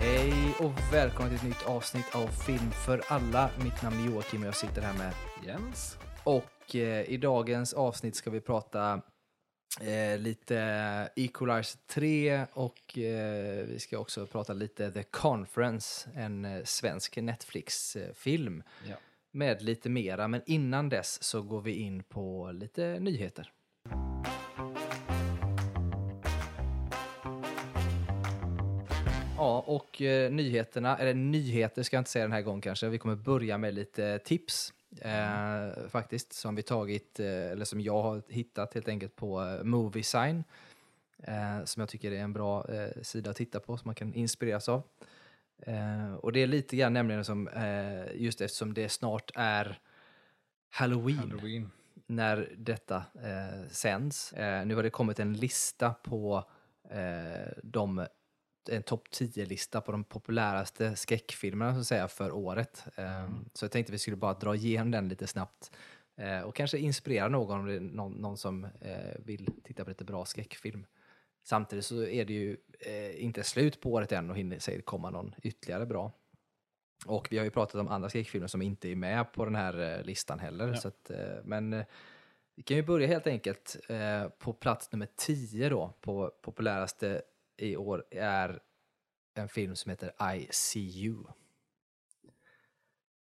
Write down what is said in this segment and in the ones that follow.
Hej och välkommen till ett nytt avsnitt av Film för alla. Mitt namn är Joakim och jag sitter här med Jens. Och eh, i dagens avsnitt ska vi prata eh, lite Equalizer 3 och eh, vi ska också prata lite The Conference, en eh, svensk Netflix-film Ja. med lite mera. Men innan dess så går vi in på lite nyheter. Och eh, nyheterna, eller nyheter ska jag inte säga den här gången kanske. Vi kommer börja med lite tips eh, faktiskt som vi tagit, eh, eller som jag har hittat helt enkelt på eh, Moviesign. Eh, som jag tycker är en bra eh, sida att titta på som man kan inspireras av. Eh, och det är lite grann nämligen som, just eftersom det snart är Halloween Halloween. när detta sänds. Nu har det kommit en lista på de en topp 10-lista på de populäraste skräckfilmerna så att säga, för året. Eh, Så jag tänkte vi skulle bara dra igenom den lite snabbt eh, och kanske inspirera någon om det är någon, någon som eh, vill titta på lite bra skräckfilm. Samtidigt så är det ju eh, inte slut på året än och hinner säkert komma någon ytterligare bra. Och vi har ju pratat om andra skräckfilmer som inte är med på den här listan heller. Ja. Så att, men vi kan ju börja helt enkelt på plats nummer 10 då, på populäraste i år är en film som heter I See You.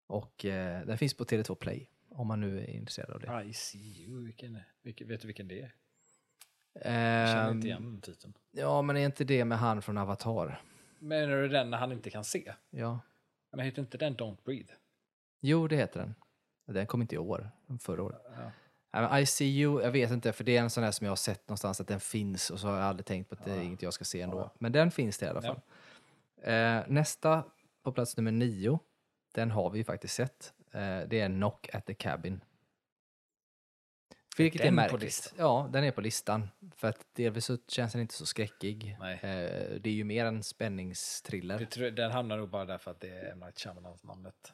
Och eh, den finns på Tele2 Play om man nu är intresserad av det. I see you. Vilken, vilken, vet du vilken det är? Jag känner Ehm, inte igen den titeln. Ja, men är inte det med han från Avatar? Menar du den när han inte kan se? Ja. Men heter inte den Don't Breathe? Jo, det heter den. Den kom inte i år, förra året. Ja. I see you, jag vet inte, för det är en sån där som jag har sett någonstans att den finns och så har jag aldrig tänkt på att det är inget jag ska se ändå. Men den finns det i alla fall. Eh, nästa på plats nummer nio, den har vi ju faktiskt sett. Eh, det är Knock at the Cabin. Vilket är den på märkligt. Ja, den är på listan. För att delvis så känns den inte så skräckig. Nej. Eh, det är ju mer en spänningsthriller. Den hamnar nog bara därför att det är M. Night Shyamalans namnet.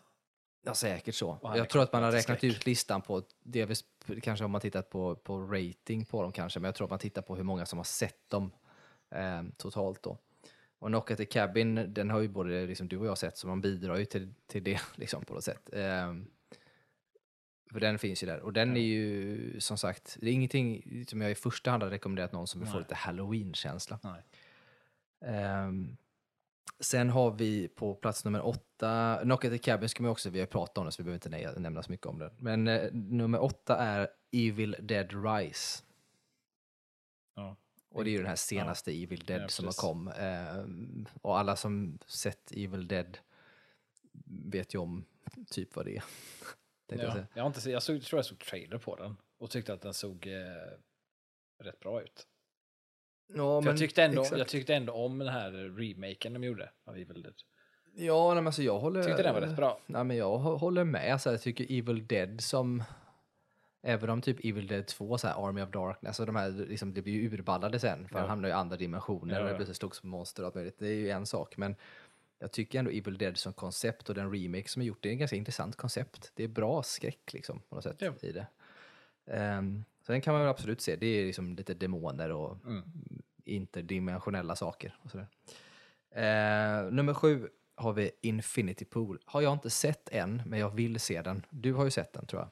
Ja, säkert så. Jag tror att man har räknat ut listan på, delvis kanske har man tittat på, på rating på dem kanske, men jag tror att man tittar på hur många som har sett dem eh, totalt då. Och Knock at the Cabin, den har ju både liksom, du och jag sett, så man bidrar ju till, till det liksom, på något sätt. Eh, för den finns ju där. Och den är ju som sagt, det är ingenting som jag i första hand har rekommenderat någon som vill få lite halloween-känsla. Nej. Sen har vi på plats nummer åtta, Knock at the Cabin ska man också, vi har pratat om det så vi behöver inte nä- nämna så mycket om det. Men eh, nummer åtta är Evil Dead Rise. Ja. Och det är ju den här senaste Evil Dead Ja, som har kom. Ehm, och alla som sett Evil Dead vet ju om typ vad det är. Jag Ja. Jag, har inte, jag såg, tror jag såg trailer på den och tyckte att den såg eh, rätt bra ut. Ja, jag, tyckte ändå, exakt. jag tyckte ändå om den här remaken de gjorde av Evil Dead. Ja, men alltså jag håller... Tyckte den var rätt bra. Nej, men jag hå- håller med. Så här, jag tycker Evil Dead som... Även om typ Evil Dead 2, så här Army of Darkness, alltså de här, liksom, det blir ju urballade sen. För Ja. han hamnar i andra dimensioner Ja, och det ja. slogs på monster och allt möjligt. Det är ju en sak. Men jag tycker ändå Evil Dead som koncept och den remake som är gjort, det är ett ganska intressant koncept. Det är bra skräck liksom på något sätt Ja. i det. Ehm, den kan man väl absolut se. Det är liksom lite demoner och Mm. interdimensionella saker. Och sådär. Eh, nummer sju har vi Infinity Pool. Har jag inte sett än, men jag vill se den. Du har ju sett den tror jag.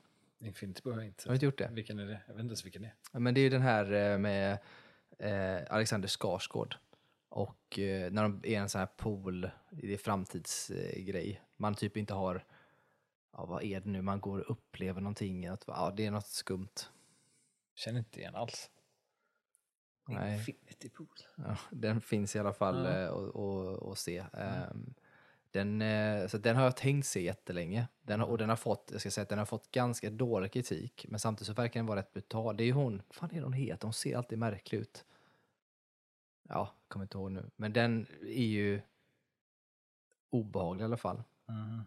Infinity Pool har jag inte Har du inte gjort det? Vilken är det? Jag vet inte ens vilken det är. Ja, Men det är ju den här eh, med eh, Alexander Skarsgård. Och eh, när de är en sån här pool, det är framtidsgrej. Man typ inte har, ja vad är det nu, man går och upplever någonting. Att, ja, det är något skumt. Känner inte igen alls. Nej. Infinity Pool. Ja, den finns i alla fall Ja. eh, att att- att se. Ehm, Den, eh, så den har jag tänkt se jättelänge. Den har, och den har fått, jag ska säga att den har fått ganska dålig kritik, men samtidigt så verkar den vara rätt brutal. Det är ju hon, fan är hon heter? Hon ser alltid märklig ut. Ja, kommer inte ihåg nu. Men den är ju obehaglig i alla fall. Mm.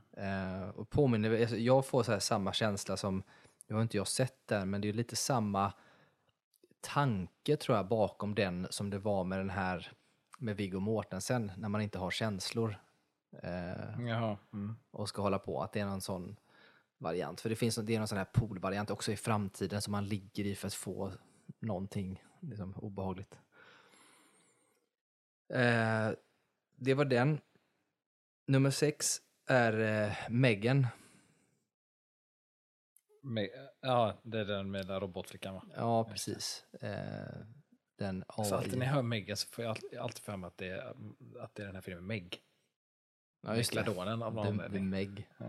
Eh, och påminner, alltså, jag får så här samma känsla som, nu har inte jag sett den, men det är lite samma tanke tror jag bakom den som det var med den här med Viggo Mortensen, när man inte har känslor eh, Jaha. Mm. och ska hålla på, att det är någon sån variant. För det finns det är någon sån här poolvariant också i framtiden som man ligger i för att få någonting liksom, obehagligt. Eh, det var den. Nummer sex är eh, Megan. Med, ja, det är den med den robotflickan va? Ja, precis. Eh, den Så alltid när jag hör Megan så får jag alltid, för mig att det, är, att det är den här filmen Meg. Ja, just det. Megaldonen av någon The, The anledning. Meg. Ja.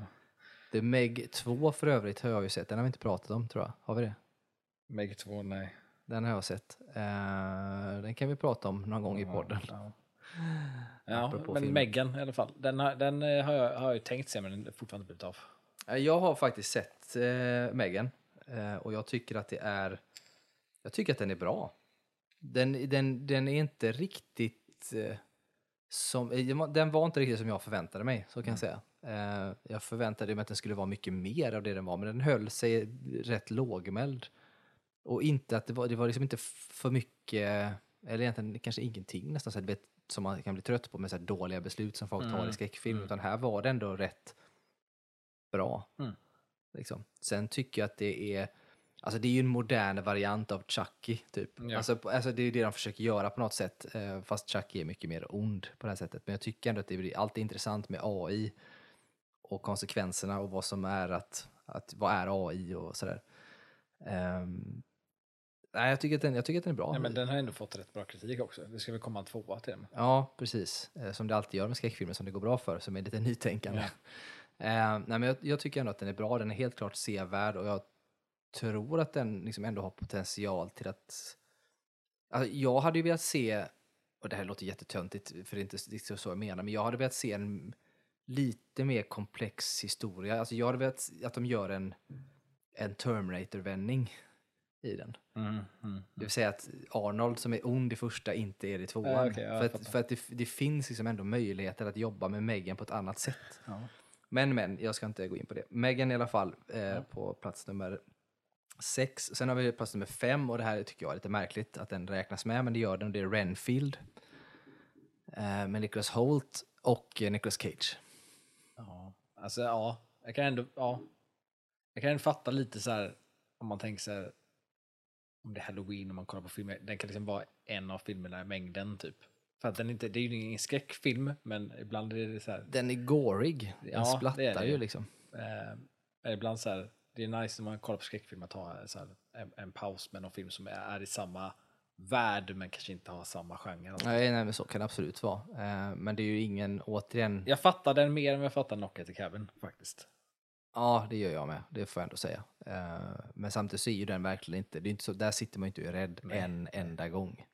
The Meg 2 för övrigt har jag ju sett. Den har vi inte pratat om tror jag. Har vi det? Meg 2, nej. Den har jag sett. Eh, den kan vi prata om någon gång i podden. Ja, ja men film. Megan i alla fall. Den, har, den eh, har, jag, har jag ju tänkt se men den har fortfarande blivit av. Eh, Jag har faktiskt sett eh, Megan eh, och jag tycker att det är jag tycker att den är bra. Den, den, den är inte riktigt eh, som, eh, den var inte riktigt som jag förväntade mig, så kan jag säga. Eh, jag förväntade mig att den skulle vara mycket mer av det den var, men den höll sig rätt lågmäld. Och inte att det var, det var liksom inte för mycket, eller egentligen kanske ingenting nästan, så här, som man kan bli trött på med så här dåliga beslut som folk tar i Mm, skräckfilm, mm. utan här var det ändå rätt bra. Mm. Liksom. Sen tycker jag att det är, alltså det är ju en modern variant av Chucky, typ. Ja. Alltså, alltså det är ju det de försöker göra på något sätt, eh, fast Chucky är mycket mer ond på det här sättet. Men jag tycker ändå att det är alltid intressant med AI och konsekvenserna och vad som är att, att vad är AI och sådär. Ehm, nej, jag tycker, att den, jag tycker att den är bra. Ja, men den har ändå fått rätt bra kritik också. Det ska väl komma en tvåa till den. Ja, precis. Eh, Som det alltid gör med skräckfilmer som det går bra för, som är lite nytänkande. Eh, nej, men jag, jag tycker ändå att den är bra, den är helt klart sevärd och jag tror att den liksom ändå har potential till att... Alltså, jag hade ju velat se, och det här låter jättetöntigt för det är inte riktigt så jag menar, men jag hade velat se en lite mer komplex historia. Alltså jag hade velat att de gör en, en Terminator-vändning i den. Mm, mm. Det vill säga att Arnold som är ond i första inte är det i tvåan. Ja, ja, för att, för att det, det finns liksom ändå möjligheter att jobba med Megan på ett annat sätt. Ja. Men men, jag ska inte gå in på det. Megan i alla fall eh, Ja. på plats nummer sex. Sen har vi plats nummer fem och det här tycker jag är lite märkligt att den räknas med, men det gör den. och Det är Renfield eh, med Nicholas Holt och Nicolas Cage. Ja, alltså ja, jag kan ändå, ja. Jag kan ändå fatta lite så här, om man tänker så här, om det är halloween och man kollar på filmer, den kan liksom vara en av filmerna i mängden typ. För att den inte, det är ju ingen skräckfilm, men ibland är det så här, Den är gorig, den Ja, det splattar det ju ju. liksom. eh, ibland så här, det är nice när man kollar på skräckfilm att ta så här, en, en paus med någon film som är, är i samma värld men kanske inte har samma genre. Nej, nej, men så kan det absolut vara. Eh, men det är ju ingen, återigen, Jag fattar den mer än jag fattar Knock at the Cabin faktiskt. Ja, det gör jag med. Det får jag ändå säga. Eh, men samtidigt så är ju den verkligen inte, det är inte så, där sitter man ju inte och är rädd Nej, en enda gång.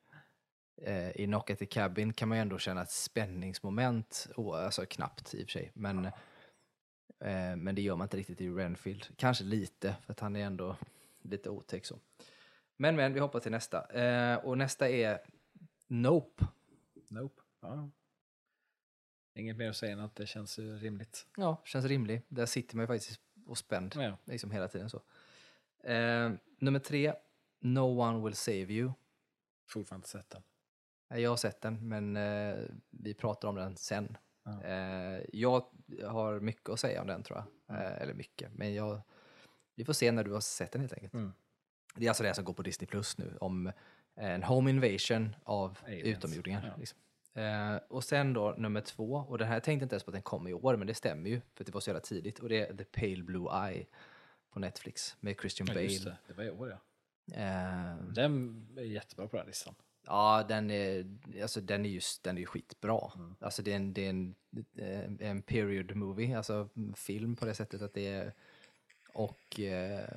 Eh, I Knock at the Cabin kan man ju ändå känna ett spänningsmoment, oh, alltså knappt i och för sig, men, eh, men det gör man inte riktigt i Renfield. Kanske lite, för att han är ändå lite otäck så. Men men, vi hoppar till nästa. Eh, och nästa är Nope. Nope. Ja. Inget mer att säga än att det känns rimligt. Ja, känns rimlig. Där sitter man ju faktiskt och spänd. Ja. Liksom hela tiden så. Eh, nummer tre, No One Will Save You. Fortfarande inte sett den. Jag har sett den, men eh, vi pratar om den sen. Ja. Eh, jag har mycket att säga om den tror jag. Eh, eller mycket, men jag, vi får se när du har sett den helt enkelt. Mm. Det är alltså det som går på Disney Plus nu, om en home invasion av Aliens. utomjordingar. Ja. Liksom. Eh, och sen då nummer två, och den här tänkte jag inte ens på att den kom i år, men det stämmer ju, för det var så jävla tidigt. Och det är The Pale Blue Eye på Netflix med Christian Ja, just Bale. det. Det var i år ja. Eh, Den är jättebra på den här listan. Ja, den är, alltså, den är, just, den är skitbra. Mm. Alltså, det är, en, det är en, eh, en period movie, alltså film på det sättet att det är och eh,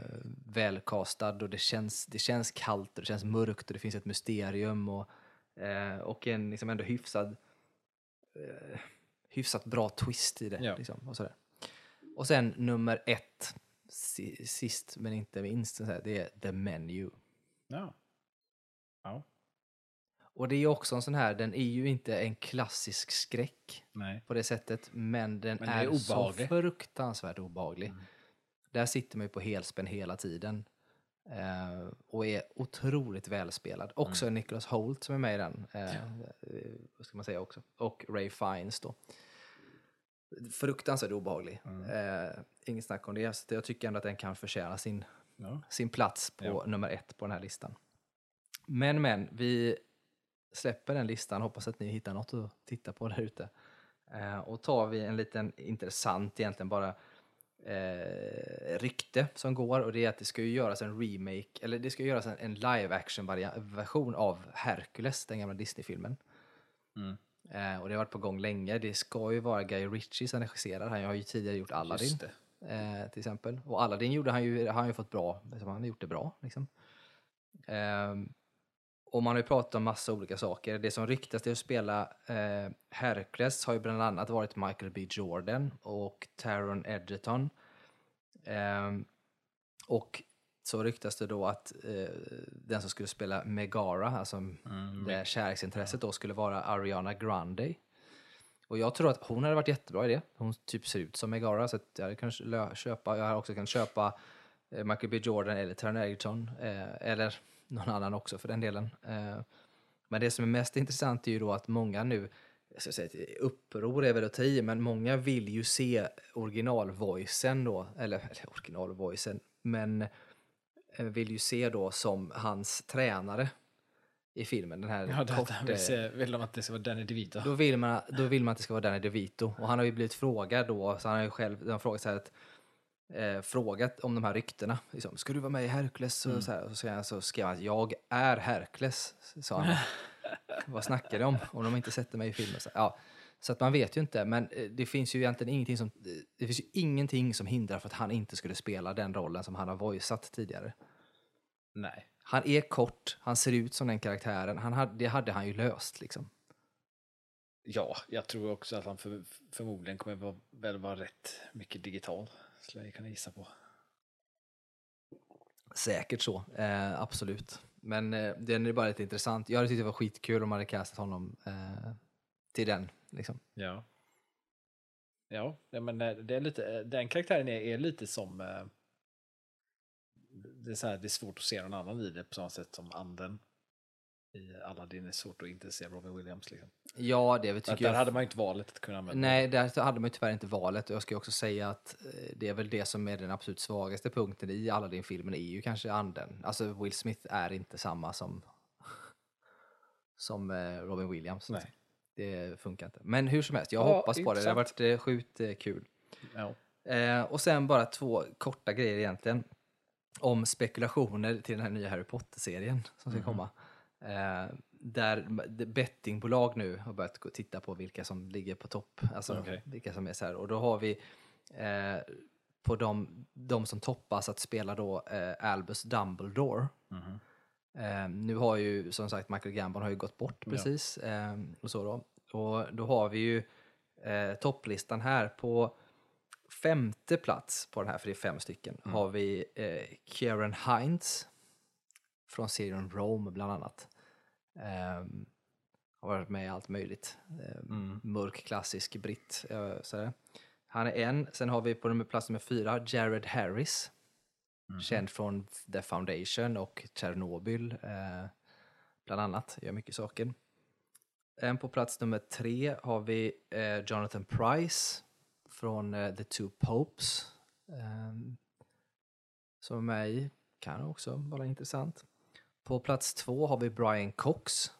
välkastad och det känns, det känns kallt och det känns mörkt och det finns ett mysterium och, eh, och en liksom ändå hyfsad eh, hyfsat bra twist i det. Ja. Liksom, och, sådär. och sen nummer ett, si- sist men inte minst, det är The Menu. Ja. Och det är ju också en sån här, den är ju inte en klassisk skräck Nej. på det sättet, men den Men är, är så fruktansvärt obehaglig. Mm. Där sitter man ju på helspänn hela tiden. Eh, och är otroligt välspelad. Också Mm. Nicholas Holt som är med i den. Eh, eh, vad ska man säga också. Och Ray Fiennes då. Fruktansvärt obehaglig. Mm. Eh, inget snack om det. Så jag tycker ändå att den kan förtjäna sin Ja. sin plats på Ja. nummer ett på den här listan. Men, men, vi släpper den listan. Hoppas att ni hittar något att titta på där ute. Eh, och tar vi en liten intressant egentligen bara eh, rykte som går och det är att det ska ju göras en remake, eller det ska göras en, en live action version av Hercules, den gamla Disney-filmen. Mm. Eh, och det har varit på gång länge. Det ska ju vara Guy Ritchie som regisserar. Han har ju tidigare gjort Aladdin eh, till exempel. Och Aladdin gjorde han ju, han har ju fått bra, liksom, han har gjort det bra. Liksom. Och man har ju pratat om massa olika saker. Det som ryktas till att spela eh, Hercules har ju bland annat varit Michael B Jordan och Taron Egerton. Ehm, och så ryktas det då att eh, den som skulle spela Megara, alltså Mm, det kärleksintresset då, skulle vara Ariana Grande. Och jag tror att hon hade varit jättebra i det. Hon typ ser ut som Megara, så att jag hade kunnat köpa, jag hade också kunnat köpa eh, Michael B Jordan eller Taron Egerton, eh, eller någon annan också för den delen. Eh, men det som är mest intressant är ju då att många nu, jag ska säga uppror är väl att ta i, men många vill ju se originalvoicen då, eller, eller originalvoicen, men eh, vill ju se då som hans tränare i filmen. Den här Ja, det, kort, det, vill, se, vill de att det ska vara Danny DeVito? då vill, man, då vill man att det ska vara Danny DeVito. Och han har ju blivit frågad då, så han har ju själv de har frågat, så här att, eh, frågat om de här ryktena. Liksom, ska du vara med i Hercules? Och så, här, och så, skrev han- så skrev han att jag är Hercules, sa han. Vad snackar de om? Om de inte sätter mig i filmen. Så, ja. så att man vet ju inte, men eh, det finns ju egentligen ingenting som, eh, det finns ju ingenting som hindrar för att han inte skulle spela den rollen som han har voicat tidigare. Nej. Han är kort, han ser ut som den karaktären, han hade, det hade han ju löst liksom. Ja, jag tror också att han för, förmodligen kommer väl vara rätt mycket digital. Skulle jag kunna gissa på. Säkert så, eh, absolut. Men eh, den är bara lite intressant. Jag hade tyckt det var skitkul om man hade castat honom eh, till den. Liksom. Ja. Ja, men eh, det är lite, eh, den karaktären är, är lite som... eh, Det är, så här, det är svårt att se någon annan i det på samma sätt som anden i Aladdin är svårt att inte se Robin Williams. Liksom. Ja, det Där, tycker där jag. hade man ju inte valet att kunna använda. Nej, där hade man ju tyvärr inte valet. Och jag ska också säga att eh, det är väl det som är den absolut svagaste punkten i Aladdin-filmen är ju kanske anden. Alltså Will Smith är inte samma som, som eh, Robin Williams. Nej. Det funkar inte. Men hur som helst, jag Ja, hoppas på det. Det har varit sjukt eh, kul. Ja. Eh, och sen bara två korta grejer egentligen. Om spekulationer till den här nya Harry Potter-serien som ska komma. Eh, där bettingbolag nu har börjat titta på vilka som ligger på topp. Alltså Okej. vilka som är så här. Och då har vi eh, på de, de som toppas att spela då eh, Albus Dumbledore. Mhm. Eh, nu har ju som sagt Michael Gambon har ju gått bort Ja. precis. Eh, och, så då. och då har vi ju eh, topplistan här på femte plats på den här, för det är fem stycken, Mm. har vi Kieran Hines från serien Rome bland annat. Eh, har varit med i allt möjligt. Eh, Mm. Mörk klassisk britt. Sådär. Han är en. Sen har vi på nummer- plats nummer fyra Jared Harris. Mhm. Känd från The Foundation och Chernobyl. Eh, bland annat. Gör mycket saker. En på plats nummer tre har vi eh, Jonathan Price från The Two Popes. Eh, som är med i. Kan också vara intressant. På plats två har vi Brian Cox.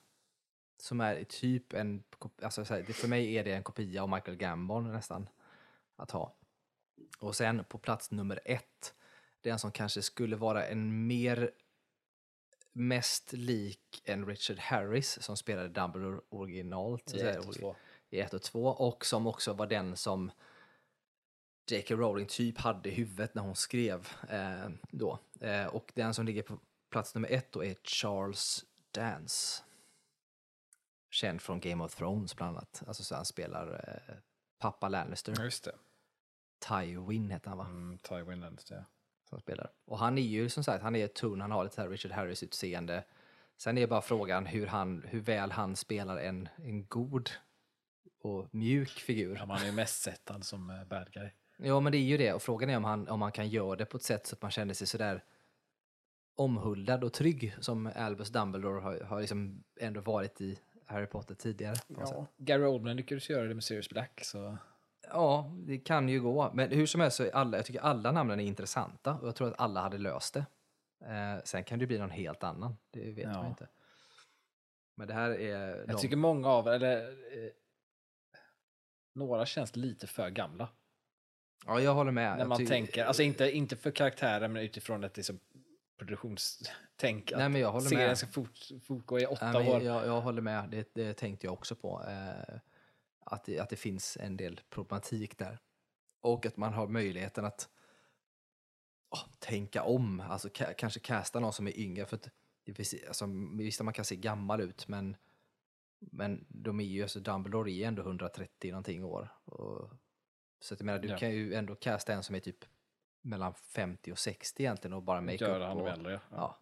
Som är typ en, alltså för mig är det en kopia av Michael Gambon nästan. Att ha. Och sen på plats nummer ett, den som kanske skulle vara en mer mest lik en Richard Harris som spelade Dumbledore originalt. I säga, ett och två. i ett och två och som också var den som J.K. Rowling typ hade i huvudet när hon skrev eh, då. Eh, och den som ligger på plats nummer ett då är Charles Dance. Känd från Game of Thrones bland annat. Alltså så han spelar eh, pappa Lannister. Just det. Tywin heter han va? Mm, Tywin Lannister, ja. Som spelar. Och han är ju som sagt, han är tunn, han har lite här Richard Harris utseende. Sen är bara frågan hur, han, hur väl han spelar en, en god och mjuk figur. Ja, man är ju mest sett han som eh, bad guy. Ja, men det är ju det. Och frågan är om han, om han kan göra det på ett sätt så att man känner sig sådär omhuldad och trygg som Albus Dumbledore har, har liksom ändå varit i Harry Potter tidigare. Sätt. Gary Oldman lyckades göra det med Sirius Black, så... ja, det kan ju gå. Men hur som helst så är alla, jag tycker alla namnen är intressanta och jag tror att alla hade löst det. Eh, sen kan det bli någon helt annan. Det vet Ja. man inte. Men det här är... Jag de- tycker många av, eller... eh, några känns lite för gamla. Ja, jag håller med. När man tänker, alltså inte, inte för karaktären men utifrån ett liksom, produktionstänk. Nej, att men jag håller serien med. ska fort, fortgå i åtta Nej, år. jag, jag håller med, det, det tänkte jag också på. Eh, att, det, att det finns en del problematik där. Och att man har möjligheten att åh, tänka om, alltså ka, kanske casta någon som är yngre. För att det finns, alltså, visst, man kan se gammal ut, men, men de är ju, alltså Dumbledore är ändå 130 någonting år. Och, så att jag menar, du Ja. kan ju ändå casta en som är typ mellan 50 och 60 egentligen och bara make Göra up. honom och, äldre. Ja.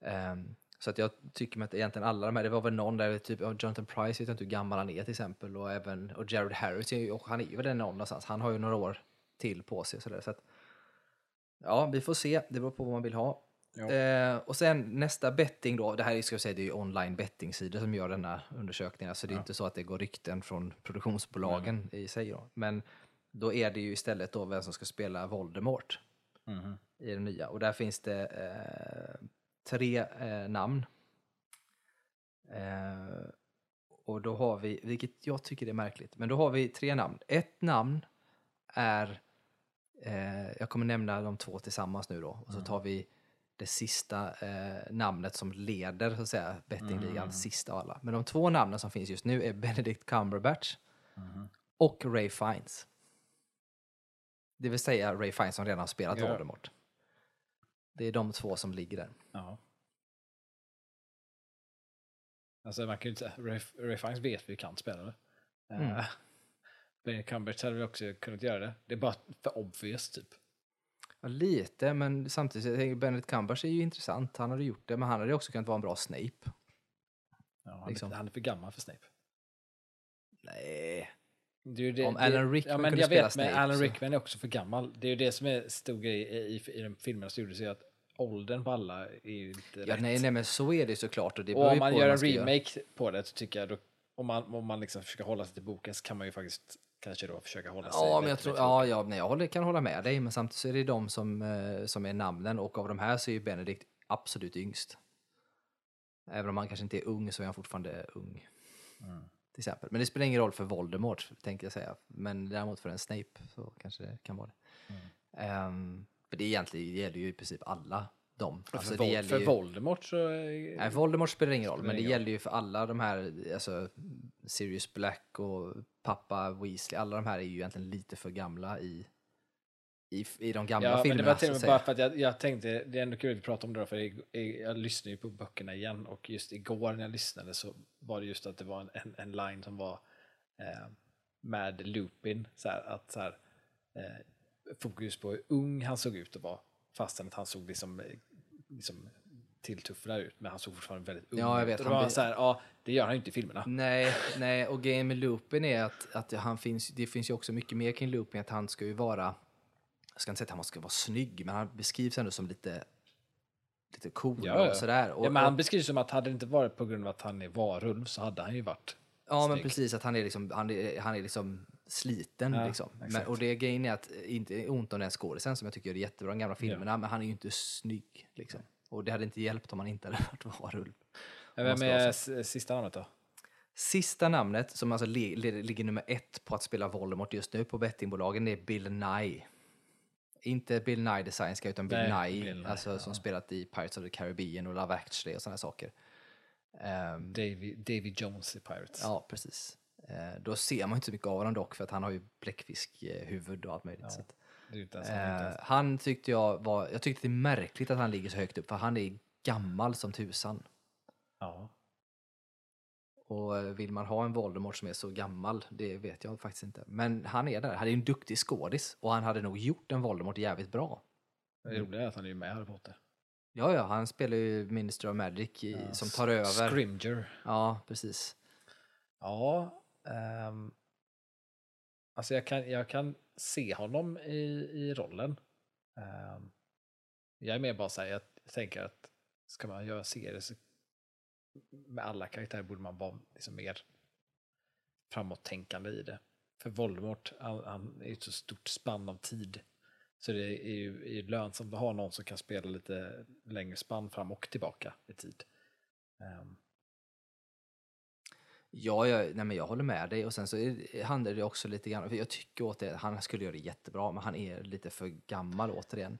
Ja. Ehm, så att jag tycker att egentligen alla de här, det var väl någon där, typ ja, Jonathan Price, vet jag inte hur gammal han är till exempel, och även och Jared Harris, och han är väl en någon någonstans, han har ju några år till på sig. Så, där, så att, ja, vi får se, det beror på vad man vill ha. Eh, och sen nästa betting då, det här är, ska jag säga, det är ju online bettingsidor som gör denna undersökningen, så det är Ja. inte så att det går rykten från produktionsbolagen i sig då. Men då är det ju istället då vem som ska spela Voldemort Mhm. i den nya. Och där finns det eh, tre eh, namn. Eh, och då har vi, vilket jag tycker är märkligt, men då har vi tre namn. Ett namn är, eh, jag kommer nämna de två tillsammans nu då, och så tar vi det sista eh, namnet som leder så att säga bettingligan, sista av alla. Men de två namnen som finns just nu är Benedict Cumberbatch och Ray Fiennes. Det vill säga Ray Fiennes som redan har spelat Ja. Voldemort. Det är de två som ligger där. Ja. Alltså man kan ju inte säga, Ray, Ray Fiennes vet vi kan spela det. Mm. Uh, Benedict Cumberbatch hade vi också kunnat göra det. Det är bara för obvious typ. Ja, lite, men samtidigt, Benedict Cumberbatch är ju intressant. Han hade gjort det, men han hade också kunnat vara en bra Snape. Ja, han, Liksom. han är för gammal för Snape. Nej. Det det, Om Alan Rickman ja, men kunde jag spela vet, men Snape, Alan så- Rickman är också för gammal. Det är ju det som är stor grej i, i, i de filmerna som gjordes, att åldern på alla är ju inte Ja, rätt. nej, nej, men så är det såklart. Och, det och om man gör en ska göra. remake på det så tycker jag, då, om man, om man liksom försöker hålla sig till boken så kan man ju faktiskt kanske då försöka hålla sig Ja, men jag tror, ja, ja nej, jag håller, kan hålla med dig, men samtidigt så är det de som, eh, som är namnen och av de här så är ju Benedict absolut yngst. Även om han kanske inte är ung så är han fortfarande ung. Mm. Till exempel. Men det spelar ingen roll för Voldemort, tänkte jag säga. Men däremot för en Snape så kanske det kan vara det. Mm. Ehm, för det egentligen det gäller ju i princip alla dem. Alltså, för, det för ju, Voldemort så... är- Nej, Voldemort spelar ingen roll, Spelar men det gäller ju för alla de här, alltså Sirius Black och pappa Weasley, alla de här är ju egentligen lite för gamla i, i, i de gamla Ja, men filmerna. det var till och med bara för att jag, jag tänkte, det är ändå kul att prata om det då, för jag, jag, lyssnar ju på böckerna igen och just igår när jag lyssnade så var det just att det var en, en, en line som var eh, med Lupin, så här, att så här, eh, fokus på hur ung han såg ut att vara, fastän att han såg liksom, eh, liksom tilltuffrad ut, men han såg fortfarande väldigt ung Ja, jag ut. vet, Och han blir- så här, ja, det gör han ju inte i filmerna. Nej, nej, och grejen med Lupin är att, att han finns, det finns ju också mycket mer kring Lupin, att han ska ju vara, jag ska inte säga att han ska vara snygg, men han beskrivs ändå som lite, lite cool Ja, ja. och sådär. Och, ja, men han beskrivs som att hade det inte varit på grund av att han är varulv så hade han ju varit ja men snygg. precis, att han är liksom, han är, han är liksom sliten Ja, liksom. Men, och det grejen är att, inte ont om den skådisen som jag tycker är jättebra, de gamla filmerna, men han är ju inte snygg liksom. Och det hade inte hjälpt om han inte hade varit varulv. Vem är sista namnet då? Sista namnet, som alltså li, li, ligger nummer ett på att spela Voldemort just nu på bettingbolagen, det är Bill Nye. Inte Bill Nye Guy, utan Bill Nej, Nye, Bill Nye, alltså, som spelat i Pirates of the Caribbean och Love Actually och sådana saker. Ehm, Davy, Davy Jones i Pirates. ja, precis. Eh, då ser man inte så mycket av honom dock, för att han har ju bläckfiskhuvud och allt möjligt. Ja, Så att, eh, ens. han tyckte jag var, jag tyckte det är märkligt att han ligger så högt upp, för han är gammal som tusan. Ja. Och eh, vill man ha en Voldemort som är så gammal, det vet jag faktiskt inte. Men han är där, han är en duktig skådis och han hade nog gjort en Voldemort jävligt bra. Det roliga är att han är med i Harry Potter. Ja, ja, han spelar ju Minister of Magic i, Ja, som tar över. Scrimger. Ja, precis. Ja. ehm, alltså jag kan, jag kan se honom i, i rollen. Ehm, jag är mer bara så här, jag tänker att ska man göra serier så med alla karaktärer borde man vara liksom mer framåttänkande i det. För Voldemort, han, han är ju ett så stort spann av tid. Så det är ju, är ju lönsamt att ha någon som kan spela lite längre spann fram och tillbaka i tid. Um. Ja, jag, nej men jag håller med dig och sen så är, handlar det också lite grann, för jag tycker återigen att han skulle göra det jättebra, men han är lite för gammal återigen.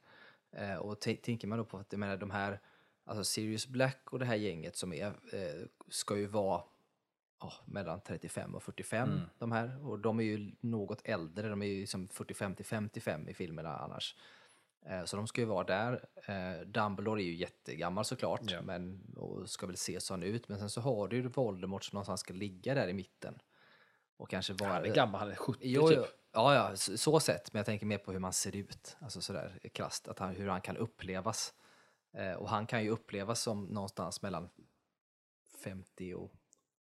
Eh, och tänker man då på att, jag menar de här, alltså Sirius Black och det här gänget som är, eh, ska ju vara ja, mellan 35 och 45 de här. Och de är ju något äldre, de är ju liksom 45 till 55 i filmerna annars. Eh, Så de ska ju vara där. Eh, Dumbledore är ju jättegammal såklart, Ja. men, och ska väl se sån ut. Men sen så har du ju Voldemort som någonstans ska ligga där i mitten. Och kanske vara... Han är gammal, han är 70 Jo, typ. Ja, ja, så, så sett. Men jag tänker mer på hur man ser ut. Alltså sådär krasst. Att han, hur han kan upplevas. Eh, och han kan ju upplevas som någonstans mellan 50 och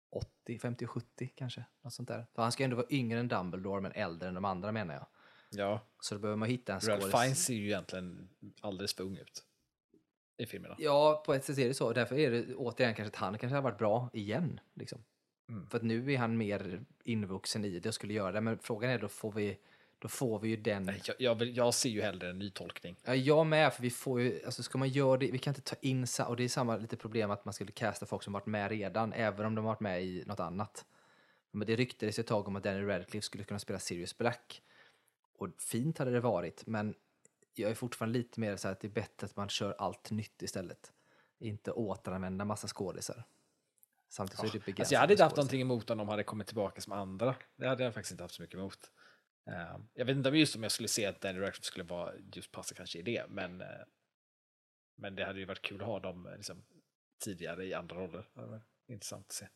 80, 50 och 70 kanske. Något sånt där. För han ska ju ändå vara yngre än Dumbledore men äldre än de andra menar jag. Ja, Så då behöver man hitta en Ralph skådis. Fiennes ser ju egentligen alldeles för ung ut. I filmerna. Ja, på ett sätt är det så. Därför är det återigen kanske att han kanske har varit bra igen. Liksom. Mm. För att nu är han mer invuxen i det och skulle göra det. Men frågan är då får vi, då får vi ju den... Nej, jag, jag, vill, jag ser ju hellre en ny tolkning. Ja, jag med, för vi får ju, alltså ska man göra det, vi kan inte ta in, och det är samma lite problem att man skulle casta folk som varit med redan, även om de varit med i något annat. Men det ryktades ett tag om att Danny Radcliffe skulle kunna spela Sirius Black. Och fint hade det varit, men jag är fortfarande lite mer så här att det är bättre att man kör allt nytt istället. Inte återanvända massa skådisar. Samtidigt så är det begränsat. Alltså jag hade inte haft någonting emot om de hade kommit tillbaka som andra. Det hade jag faktiskt inte haft så mycket emot. Eh, jag vet inte om just om jag skulle se att Danny Radcliffe skulle vara just passa kanske i det, men, eh, men det hade ju varit kul att ha dem liksom, tidigare i andra roller. Intressant att se.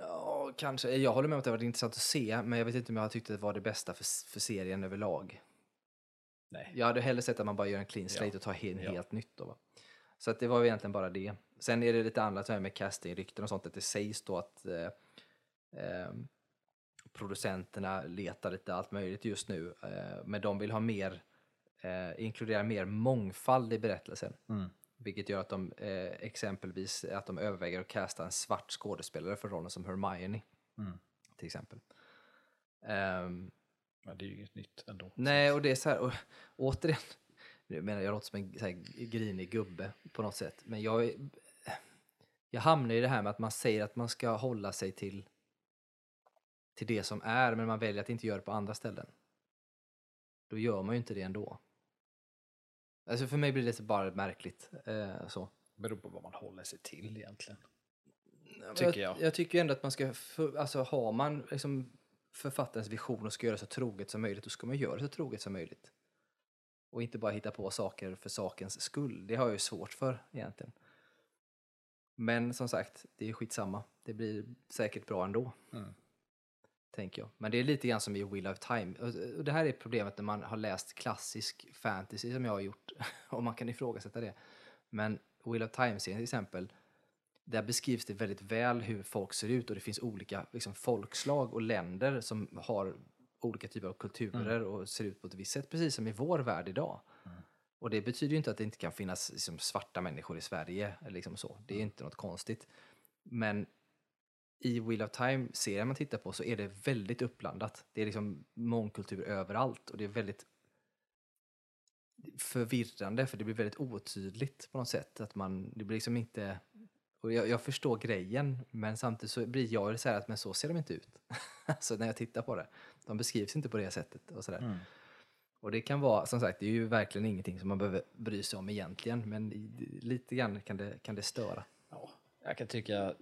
Ja, kanske. Jag håller med om att det varit intressant att se, men jag vet inte om jag har tyckt att det var det bästa för, för serien överlag. Nej. Jag hade hellre sett att man bara gör en clean slate Ja. och tar helt, Ja. helt nytt. Då, va? Så att det var egentligen bara det. Sen är det lite annat med casting-rykten och sånt, att det sägs då att eh, eh, producenterna letar lite allt möjligt just nu, eh, men de vill ha mer, eh, inkludera mer mångfald i berättelsen. Mm. Vilket gör att de eh, exempelvis att de överväger att casta en svart skådespelare för rollen som Hermione. Mm. Till exempel. Ehm, Men det är ju inget nytt ändå. nej, och det är så här, och, återigen, nu menar jag låter som en så här, grinig gubbe på något sätt, men jag, jag hamnar i det här med att man säger att man ska hålla sig till, till det som är, men man väljer att inte göra det på andra ställen. Då gör man ju inte det ändå. Alltså för mig blir det bara märkligt. Eh, så. beror på vad man håller sig till egentligen. Tycker jag. jag. Jag tycker ändå att man ska, för, alltså har man liksom författarens vision och ska göra det så troget som möjligt, då ska man göra det så troget som möjligt. Och inte bara hitta på saker för sakens skull. Det har jag ju svårt för egentligen. Men som sagt, det är skitsamma. Det blir säkert bra ändå. Mm. Tänker jag. Men det är lite grann som i Wheel of Time. Och- det här är problemet när man har läst klassisk fantasy som jag har gjort. Och man kan ifrågasätta det. Men Wheel of Time-serien till exempel. Där beskrivs det väldigt väl hur folk ser ut och det finns olika liksom, folkslag och länder som har olika typer av kulturer och ser ut på ett visst sätt, precis som i vår värld idag. Och det betyder ju inte att det inte kan finnas liksom, svarta människor i Sverige, eller liksom så. det är inte något konstigt. Men i Wheel of Time-serien man tittar på så är det väldigt uppblandat. Det är liksom mångkultur överallt och det är väldigt förvirrande för det blir väldigt otydligt på något sätt. Att man, det blir liksom inte... Och jag, jag förstår grejen men samtidigt så blir jag så här att men så ser de inte ut. alltså när jag tittar på det. De beskrivs inte på det sättet och sådär. Mm. Och det kan vara, som sagt, det är ju verkligen ingenting som man behöver bry sig om egentligen men lite grann kan det, kan det störa. Ja, jag kan tycka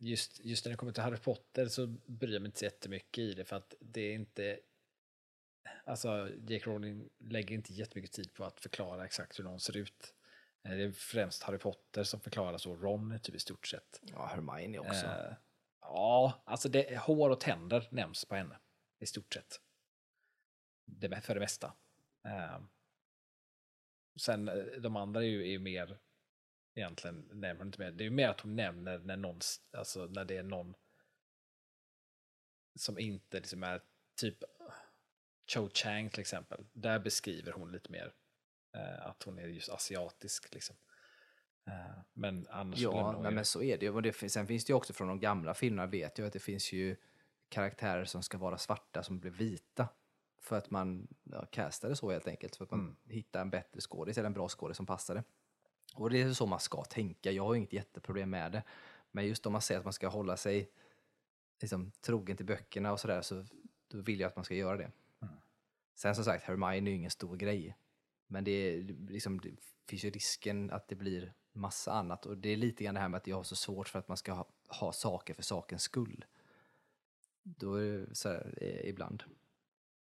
just, just när det kommer till Harry Potter så bryr jag mig inte så jättemycket i det för att det är inte Alltså, J.K. Rowling lägger inte jättemycket tid på att förklara exakt hur någon ser ut. Eh, Det är främst Harry Potter som förklaras och Ron typ i stort sett. Ja, Hermione också. Eh, ja, alltså det, hår och tänder nämns på henne i stort sett. Det, för det mesta. Eh, sen eh, de andra är ju, är ju mer egentligen nämner hon inte mer. Det är ju mer att hon nämner när någon, alltså när det är någon som inte liksom är typ Cho Chang till exempel. Där beskriver hon lite mer eh, att hon är just asiatisk liksom. Eh, men annars Ja, nog- nej, men så är det ju. Och det sen finns det ju också från de gamla filmerna vet jag att det finns ju karaktärer som ska vara svarta som blir vita. För att man ja, castade så helt enkelt. För att man Mm. hittar en bättre skådis eller en bra skådis som passade. Och det är så man ska tänka. Jag har inget jätteproblem med det. Men just om man säger att man ska hålla sig liksom, trogen till böckerna och sådär så då vill jag att man ska göra det. Sen som sagt, Hermione är ju ingen stor grej. Men det, är, liksom, det finns ju risken att det blir massa annat. Och det är lite grann det här med att jag har så svårt för att man ska ha, ha saker för sakens skull. Då är det så här, eh, ibland.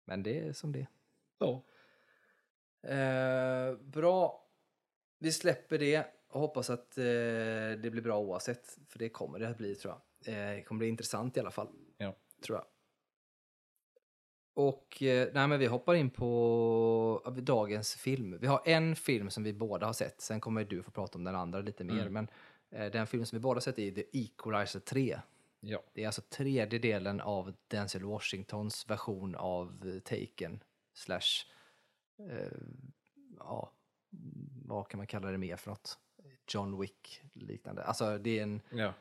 Men det är som det. Ja. Eh, bra. Vi släpper det och hoppas att eh, det blir bra oavsett. För det kommer det att bli tror jag. Eh, det kommer bli intressant i alla fall. Ja. Tror jag. Och eh, nej, men vi hoppar in på dagens film. Vi har en film som vi båda har sett. Sen kommer du få prata om den andra lite mer. Mm. Men eh, den film som vi båda har sett är The Equalizer 3. Ja. Det är alltså tredje delen av Denzel Washingtons version av eh, Taken. Slash, eh, ja, vad kan man kalla det mer för något? John Wick liknande. Alltså det är en, ja.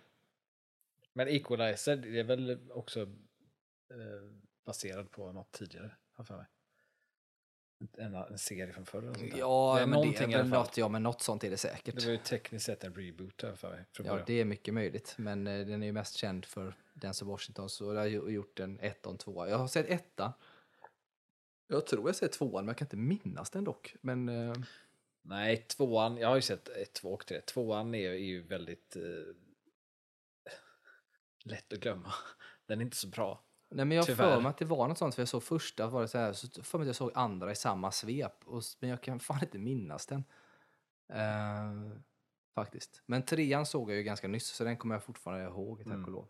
Men Equalizer, det är väl också eh, baserad på något tidigare, har för mig. En, en serie från förr. ja, det men det är väl något, ja men något sånt är det säkert. Det var ju tekniskt sett en reboot, jag för mig. Från Ja, början. det är mycket möjligt. Men eh, den är ju mest känd för Denzel Washington. Så jag har gjort en ett och en tvåa. Jag har sett etta. Jag tror jag sett tvåan, men jag kan inte minnas den dock. Men eh, Nej, tvåan, jag har ju sett ett, två och tre. Tvåan är, är ju väldigt eh, lätt att glömma. Den är inte så bra. Nej, men jag har Tyvärr. för mig att det var något sånt, för jag såg första, var det så här, så för mig att jag såg andra i samma svep, och, men jag kan fan inte minnas den. Eh, faktiskt. Men trean såg jag ju ganska nyss, så den kommer jag fortfarande ihåg, tack Mm. och lov.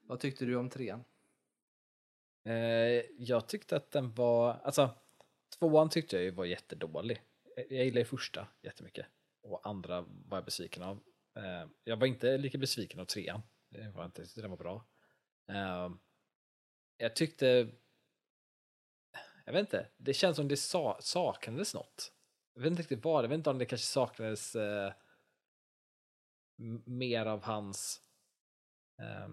Vad tyckte du om trean? Eh, jag tyckte att den var, alltså tvåan tyckte jag ju var jättedålig. Jag gillar ju första jättemycket och andra var jag besviken av. Eh, jag var inte lika besviken av trean. Det var inte, den var bra. Eh, jag tyckte, jag vet inte, det känns som det sa, saknades något. Jag vet inte riktigt vad, jag vet inte om det kanske saknades eh, mer av hans eh,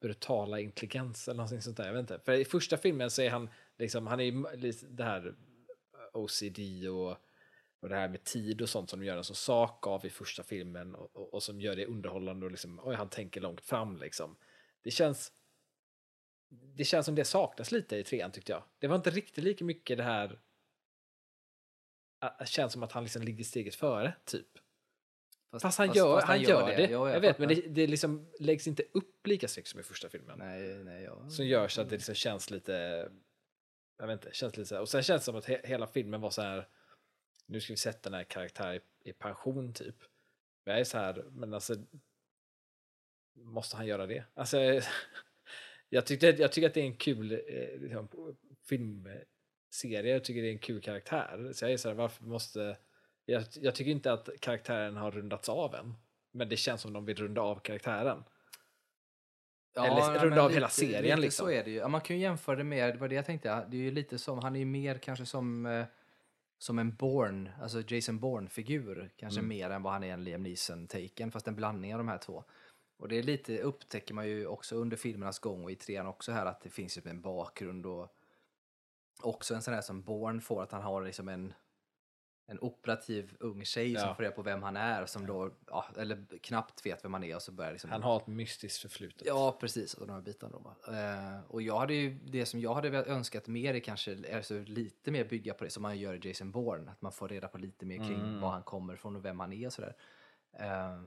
brutala intelligens eller någonting sånt där. Jag vet inte. För i första filmen så är han liksom, han är ju det här OCD och, och det här med tid och sånt som de gör en så sak av i första filmen och, och, och som gör det underhållande och liksom, oj, han tänker långt fram liksom. Det känns det känns som det saknas lite i trean tyckte jag. Det var inte riktigt lika mycket det här det känns som att han liksom ligger steget före, typ. Fast han gör, fast han gör det. Ja, jag vet, men det, det liksom läggs inte upp lika snyggt som i första filmen. Nej, nej, ja. Som gör så att det liksom känns lite, jag vet inte, känns lite så här. Och sen känns det som att he, hela filmen var så här, nu ska vi sätta den här karaktären i, i pension typ. Men jag är så här, men alltså, måste han göra det? Alltså, jag, tyckte, jag tycker att det är en kul eh, liksom, filmserie, jag tycker det är en kul karaktär. Så jag är så här, varför måste, jag, jag tycker inte att karaktären har rundats av än. Men det känns som de vill runda av karaktären. Eller ja, runda men av lite- hela serien, lite liksom. Så är det ju. Ja, man kan ju jämföra det med, det var det jag tänkte, det är ju lite som, han är ju mer kanske som, eh, som en Bourne, alltså Jason Bourne-figur, kanske Mm. mer än vad han är en Liam Neeson-taken, fast en blandning av de här två. Och det är lite, upptäcker man ju också under filmernas gång och i trean också här att det finns ju en bakgrund och också en sån här som Bourne får, att han har liksom en en operativ ung tjej som Ja. får reda på vem han är, som då, ja, eller knappt vet vem han är och så börjar liksom Han har ett mystiskt förflutet. Ja, precis. Och de här bitarna. Då, eh, och jag hade ju, det som jag hade önskat mer är kanske alltså, lite mer bygga på det som man gör i Jason Bourne. Att man får reda på lite mer kring Mm. var han kommer ifrån och vem han är och sådär. Eh,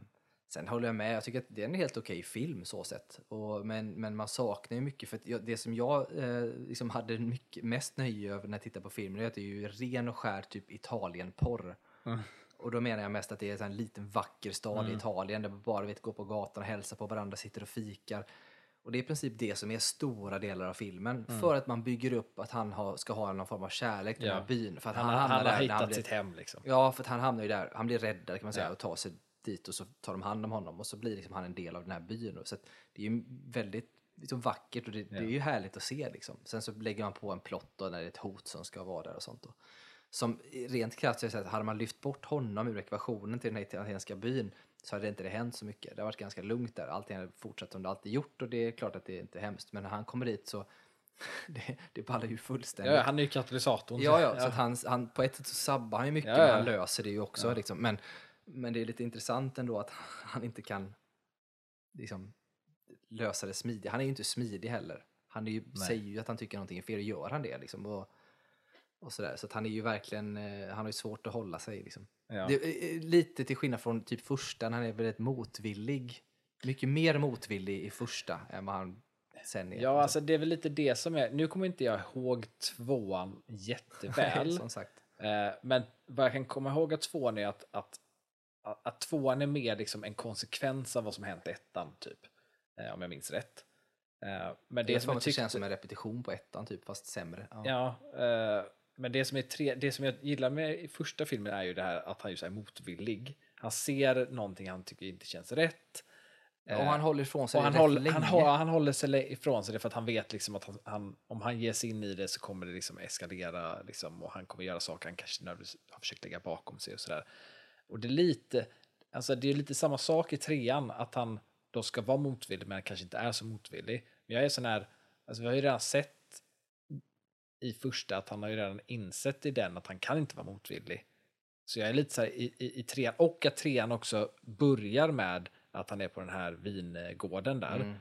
sen håller jag med, jag tycker att det är en helt okej film så sett. Och, men, men man saknar ju mycket, för jag, det som jag eh, liksom hade mycket, mest nöje över när jag tittar på filmen är att det är ju ren och skär typ Italien-porr. Mm. Och då menar jag mest att det är en liten vacker stad i Mm. Italien där man bara vet gå på gatan och hälsa på varandra, sitter och fikar. Och det är i princip det som är stora delar av filmen. För att man bygger upp att han har, ska ha någon form av kärlek till Mm. Ja. den här byn. För att Han, han, han där har hittat blir, sitt hem liksom. Ja, för att han hamnar ju där. Han blir räddad kan man säga Ja. och tar sig dit och så tar de hand om honom och så blir liksom han en del av den här byn. Så det är ju väldigt liksom vackert och det, det är Ja. ju härligt att se liksom. Sen så lägger man på en plott och när det är ett hot som ska vara där och sånt. Då. Som rent krasst är hade man lyft bort honom ur ekvationen till den här italienska byn så hade det inte det hänt så mycket. Det har varit ganska lugnt där. Allting hade fortsatt som det alltid gjort och det är klart att det inte är hemskt. Men när han kommer dit så det, det ballar ju fullständigt. Ja, han är ju katalysatorn. Ja, ja, så att han, han, på ett sätt så sabbar han ju mycket, Ja, ja. men han löser det ju också. Liksom. Men, men det är lite intressant ändå att han inte kan liksom, lösa det smidigt. Han är ju inte smidig heller. Han är ju, säger ju att han tycker någonting är fel och gör han det liksom. Och, och sådär. Så att han är ju verkligen, eh, han har ju svårt att hålla sig liksom. Ja. Det, är- är lite till skillnad från typ första, när han är väldigt motvillig. Mycket mer motvillig i första än vad han sen är. Ja, alltså det är väl lite det som är, nu kommer inte jag ihåg tvåan jätteväl. som sagt. Eh, men vad jag kan komma ihåg av tvåan är att, att, att, tvåan är mer liksom en konsekvens av vad som hänt i ettan, typ. Eh, om jag minns rätt. Eh, men Det, det som jag det tyckte, känns som en repetition på ettan typ, fast sämre. Ja. Ja, eh, men det som, är tre, det som jag gillar med i första filmen är ju det här att han just är motvillig. Han ser någonting han tycker inte känns rätt. och han håller ifrån sig Och han, rätt håller, han, håller, han håller sig ifrån sig det för att han vet liksom att han, han, om han ger sig in i det så kommer det liksom eskalera liksom, och han kommer göra saker han kanske har försökt lägga bakom sig och sådär. Och det är lite, alltså det är lite samma sak i trean, att han då ska vara motvillig men kanske inte är så motvillig. Men jag är sån här, alltså vi har ju redan sett i första att han har ju redan insett i den att han kan inte vara motvillig. Så jag är lite så här i, i, i trean, och att trean också börjar med att han är på den här vingården där. Mm.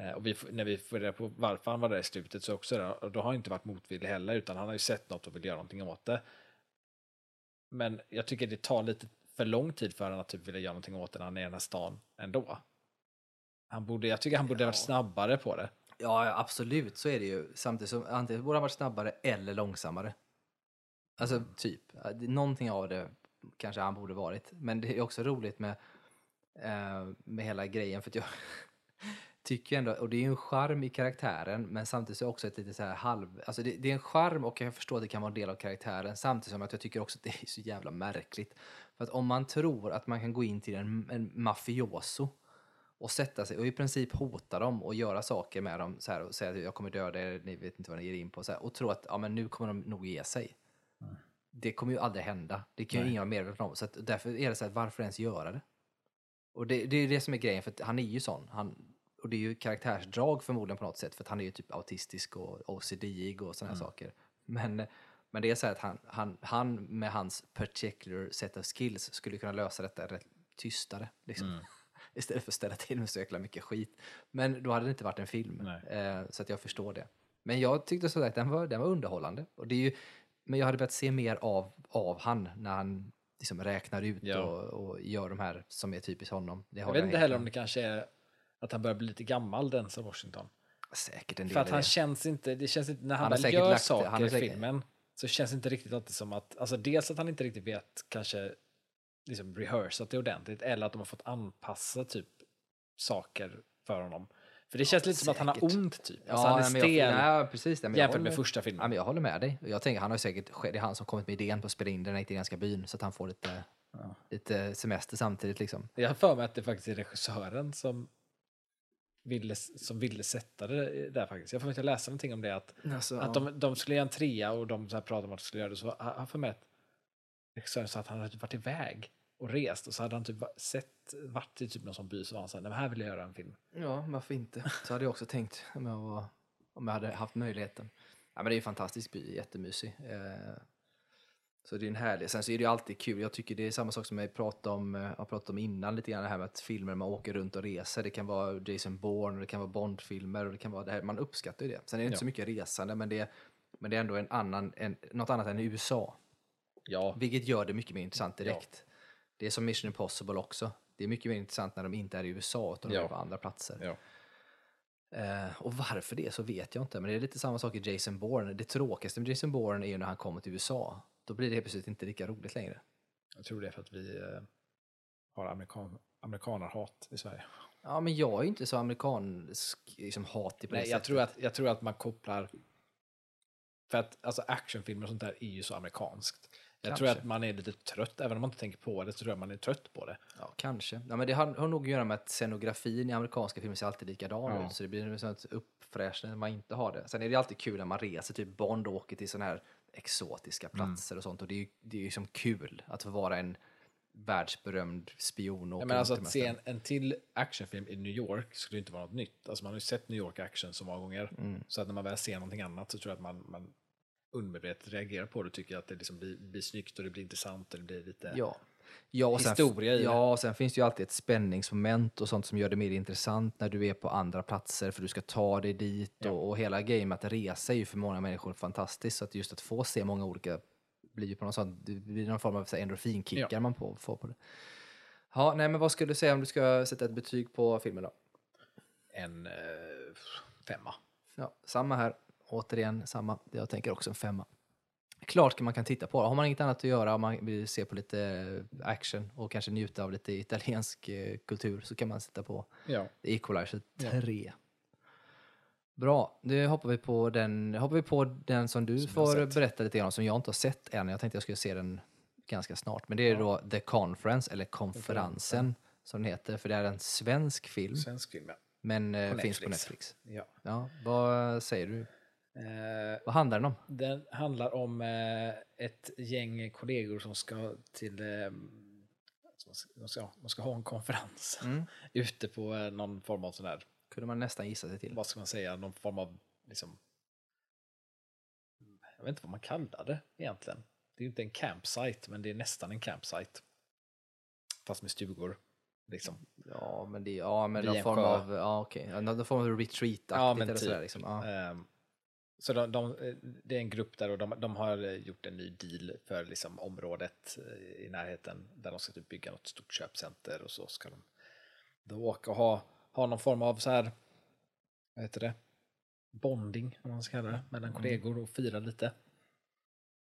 Eh, Och vi, när vi får reda på varför han var där i slutet så också och då har han inte varit motvillig heller utan han har ju sett något och vill göra någonting åt det. Men jag tycker det tar lite för lång tid för honom att typ vilja göra någonting åt det när han är i den här stan ändå. Han borde, jag tycker han borde Ja. varit snabbare på det. Ja, absolut, så är det ju. Samtidigt som antingen borde han varit snabbare eller långsammare. Alltså Mm. typ, någonting av det kanske han borde varit. Men det är också roligt med, eh, med hela grejen för jag tycker ändå, och det är ju en charm i karaktären, men samtidigt så är det också ett lite så här halv, alltså det, det är en charm och jag förstår att det kan vara en del av karaktären, samtidigt som att jag tycker också att det är så jävla märkligt. För att om man tror att man kan gå in till en, en mafioso och sätta sig och i princip hota dem och göra saker med dem så här, och säga att jag kommer döda er, ni vet inte vad ni ger in på så här, och tro att ja, men nu kommer de nog ge sig. Det kommer ju aldrig hända. Det kan ju Nej. ingen vara medveten om. Så att därför är det så här, varför ens göra det? Och det, det är det som är grejen, för han är ju sån. Han, och det är ju karaktärsdrag förmodligen på något sätt, för att han är ju typ autistisk och OCD-ig och sådana här saker. Men, men det är så här att han, han, han med hans particular set of skills skulle kunna lösa detta rätt tystare. Liksom. Istället för att ställa till med så jäkla mycket skit. Men då hade det inte varit en film. Eh, så att jag förstår det. Men jag tyckte så att den var, den var underhållande. Och det är ju, men jag hade velat se mer av, av han när han liksom räknar ut Ja. och, och gör de här som är typiskt honom. Det Jag vet inte helt heller om det kanske är att han börjar bli lite gammal, Denzel Washington. Säkert en del För att han det. känns inte, det känns inte, när han, Han väl gör lagt saker han i filmen så känns det inte riktigt alltid som att, alltså dels att han inte riktigt vet kanske liksom rehearsat det ordentligt eller att de har fått anpassa typ saker för honom. För det känns lite som att han har säkert. ont typ. Ja, Alltså han är nej, stel jag, nej, precis jag jämfört med första filmen. Ja, men jag håller med dig. Jag tänker, han har säkert, det är han som kommit med idén på att spela in den här italienska byn så att han får lite, lite semester samtidigt liksom. Jag har för mig att det faktiskt är regissören som ville, som ville sätta det där faktiskt. Jag får inte läsa någonting om det. Att, Alltså, att de, de skulle göra en trea och de så här pratade om att de skulle göra det. Så har för mig att regissören sa att han hade typ varit iväg och rest och så hade han typ sett, varit i typ någon sån by så var han så här, "Nej, men här vill jag göra en film. Ja, varför inte? Så hade jag också tänkt om jag, var, om jag hade haft möjligheten. Ja, men det är en fantastisk by, jättemysig. Eh, så det är en härlig. Sen så är det ju alltid kul. Jag tycker det är samma sak som jag pratade om, eh, jag pratade om innan lite grann det här med att filmer man åker runt och reser. Det kan vara Jason Bourne och det kan vara Bondfilmer och det kan vara det här. Man uppskattar ju det. Sen är det inte Ja. så mycket resande, men det, men det är ändå en annan, en, något annat än USA. Ja, Vilket gör det mycket mer intressant direkt. Det är som Mission Impossible också. Det är mycket mer intressant när de inte är i USA utan de Ja. är på andra platser. ja. Eh, och varför det så vet jag inte, men det är lite samma sak i Jason Bourne. Det tråkigaste med Jason Bourne är ju när han kommer till USA. Då blir det helt plötsligt inte lika roligt längre. Jag tror det är för att vi eh, har amerikan, amerikanarhat i Sverige. Ja, men jag är ju inte så amerikansk liksom, hatig på det Nej, jag sättet. tror, att, jag tror att man kopplar... För att alltså, actionfilmer och sånt där är ju så amerikanskt. Jag tror Kanske. att man är lite trött, även om man inte tänker på det, så tror jag man är trött på det. Ja, kanske. Ja, men det har, har nog att göra med att scenografin i amerikanska filmer ser alltid likadan Ja. ut. Så det blir en sån uppfräschning när man inte har det. Sen är det alltid kul när man reser, typ Bond åker till sådana här exotiska Mm. platser och sånt. Och det är ju det är ju som kul att få vara en världsberömd spion. Och Ja, men alltså att se en, en till actionfilm i New York skulle inte vara något nytt. Alltså man har ju sett New York action så många gånger. Mm. Så att när man väl ser någonting annat så tror jag att man, man undermedvetet reagerar på det och tycker att det liksom blir, blir snyggt och det blir intressant och det blir lite... Ja. Ja, och sen, historia i det. ja, och sen finns det ju alltid ett spänningsmoment och sånt som gör det mer intressant när du är på andra platser för du ska ta dig dit Ja. och, och hela grejen med att resa är ju för många människor fantastiskt så att just att få se många olika blir ju på något sånt, det blir någon form av endorfinkickar Ja. man på, får på det. Ja, nej men vad skulle du säga om du ska sätta ett betyg på filmen då? En eh, femma. Ja, samma här. Återigen samma. Jag tänker också en femma. Klart man kan titta på det. Har man inget annat att göra och man vill se på lite action och kanske njuta av lite italiensk eh, kultur så kan man sätta på Ja. Equalizer Ja. 3. Bra, nu hoppar vi på den, hoppar vi på den som du Som får berätta lite grann om, som jag inte har sett än. Jag tänkte jag skulle se den ganska snart. Men det är Ja. då The Conference, eller Konferensen, som den heter. För det är en svensk film, Svensk film, ja. men eh, På finns på Netflix. Netflix. ja. Ja, vad säger du? Eh, Vad handlar den om? Den handlar om eh, ett gäng kollegor som ska till... Eh, de, ska, de ska ha en konferens Mm. ute på eh, någon form av sån här, Kunde man nästan gissa sig till. vad ska man säga, någon form av liksom... Jag vet inte vad man kallar det egentligen. Det är ju inte en campsite, men det är nästan en campsite. Fast med stugor. Liksom. Ja, men det ja, men någon form av, ja ja, någon form av retreat-aktigt Ja, eller sådär typ. liksom. Ja. Ehm, Så de, de, eh, det är en grupp där och de, de har eh, gjort en ny deal för liksom området eh, i närheten där de ska typ bygga något stort köpcenter och så ska de då åka och ha, ha någon form av så här, vad heter det, bonding om man ska kalla det, mellan Mm. kollegor och fira lite.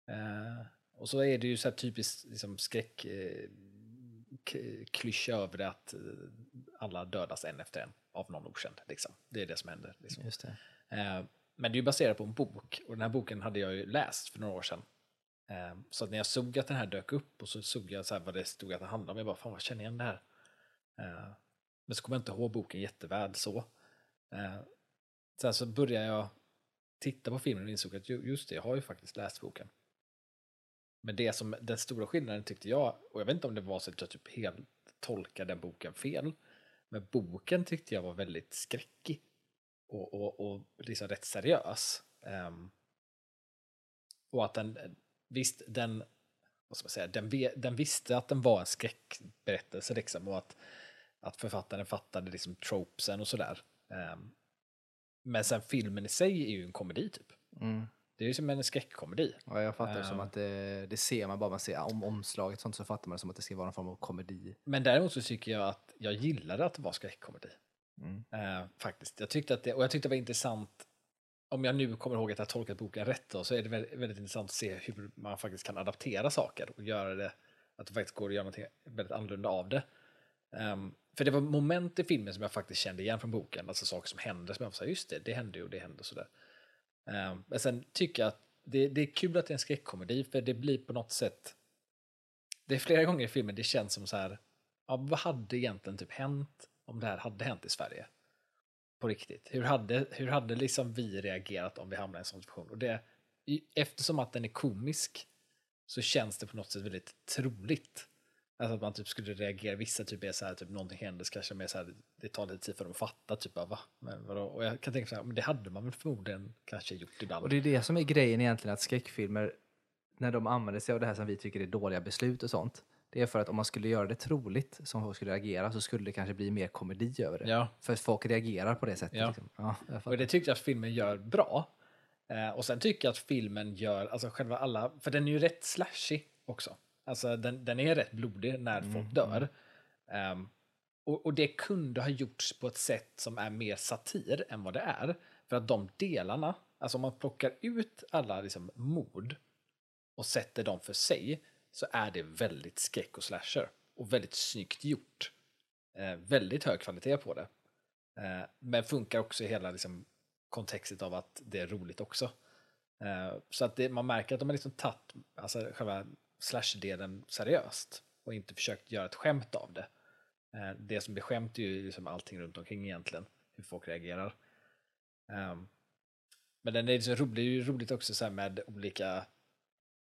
Eh, och så är det ju så här typiskt liksom skräck eh, över det att alla dödas en efter en av någon okänd. Liksom. Det är det som händer. Liksom. Just det. Eh, men det är ju baserat på en bok och den här boken hade jag ju läst för några år sedan. Ehm, så att när jag såg att den här dök upp och så såg jag så här vad det stod att det handlade om, jag bara fan vad känner igen det här. Ehm, men så kommer jag inte ihåg boken jätteväl så. Ehm, sen så började jag titta på filmen och insåg att just det, jag har ju faktiskt läst boken. Men det som, den stora skillnaden tyckte jag, och jag vet inte om det var så att jag typ helt tolkade den boken fel, men boken tyckte jag var väldigt skräckig och, och, och liksom rätt seriös. Ehm, och att den, visst, den, vad ska man säga, den, den visste att den var en skräckberättelse liksom och att, att författaren fattade liksom tropesen och sådär. Ehm, men sen filmen i sig är ju en komedi typ. Mm. Det är ju som en skräckkomedi. Ja, jag fattar det som Ja. att det, det ser man bara man ser om omslaget sånt så fattar man det som att det ska vara en form av komedi. Men däremot så tycker jag att jag gillade att det var skräckkomedi. Mm. Eh, faktiskt. Jag tyckte att det, och jag tyckte det var intressant, om jag nu kommer ihåg att jag tolkat boken rätt då, så är det väldigt, väldigt intressant att se hur man faktiskt kan adaptera saker och göra det, att det faktiskt går att göra något väldigt annorlunda av det. Um, för det var moment i filmen som jag faktiskt kände igen från boken, alltså saker som hände som jag sa, just det, det hände ju och det hände och sådär. Um, ehm, men sen tycker jag att det, det är kul att det är en skräckkomedi, för det blir på något sätt, det är flera gånger i filmen det känns som så här, ja, vad hade egentligen typ hänt om det här hade hänt i Sverige? På riktigt. Hur hade, hur hade liksom vi reagerat om vi hamnade i en sån situation? Och det, eftersom att den är komisk så känns det på något sätt väldigt troligt. Alltså att man typ skulle reagera, vissa typ är så här, typ någonting händer, så kanske mer så här, det tar lite tid för dem att fatta, typ av, va? Men vadå? Och jag kan tänka så här, men det hade man väl förmodligen kanske gjort ibland. Och det är det som är grejen egentligen att skräckfilmer, när de använder sig av det här som vi tycker är dåliga beslut och sånt, det är för att om man skulle göra det troligt som folk skulle reagera så skulle det kanske bli mer komedi över det. Ja. För att folk reagerar på det sättet. Ja. Liksom. Ja, Och det tyckte jag att filmen gör bra. Eh, och sen tycker jag att filmen gör, alltså själva alla, för den är ju rätt slashig också. Alltså den, den är rätt blodig när folk dör. Ehm, och, och det kunde ha gjorts på ett sätt som är mer satir än vad det är. För att de delarna, alltså om man plockar ut alla liksom mord och sätter dem för sig så är det väldigt skräck och slasher. Och väldigt snyggt gjort. Eh, väldigt hög kvalitet på det. Eh, men funkar också i hela liksom, kontextet av att det är roligt också. Eh, så att det, man märker att de har liksom tagit alltså, själva slasher-delen seriöst och inte försökt göra ett skämt av det. Eh, det som blir skämt är ju liksom allting runt omkring egentligen, hur folk reagerar. Eh, men den är liksom rolig, det är ju roligt också så här med olika,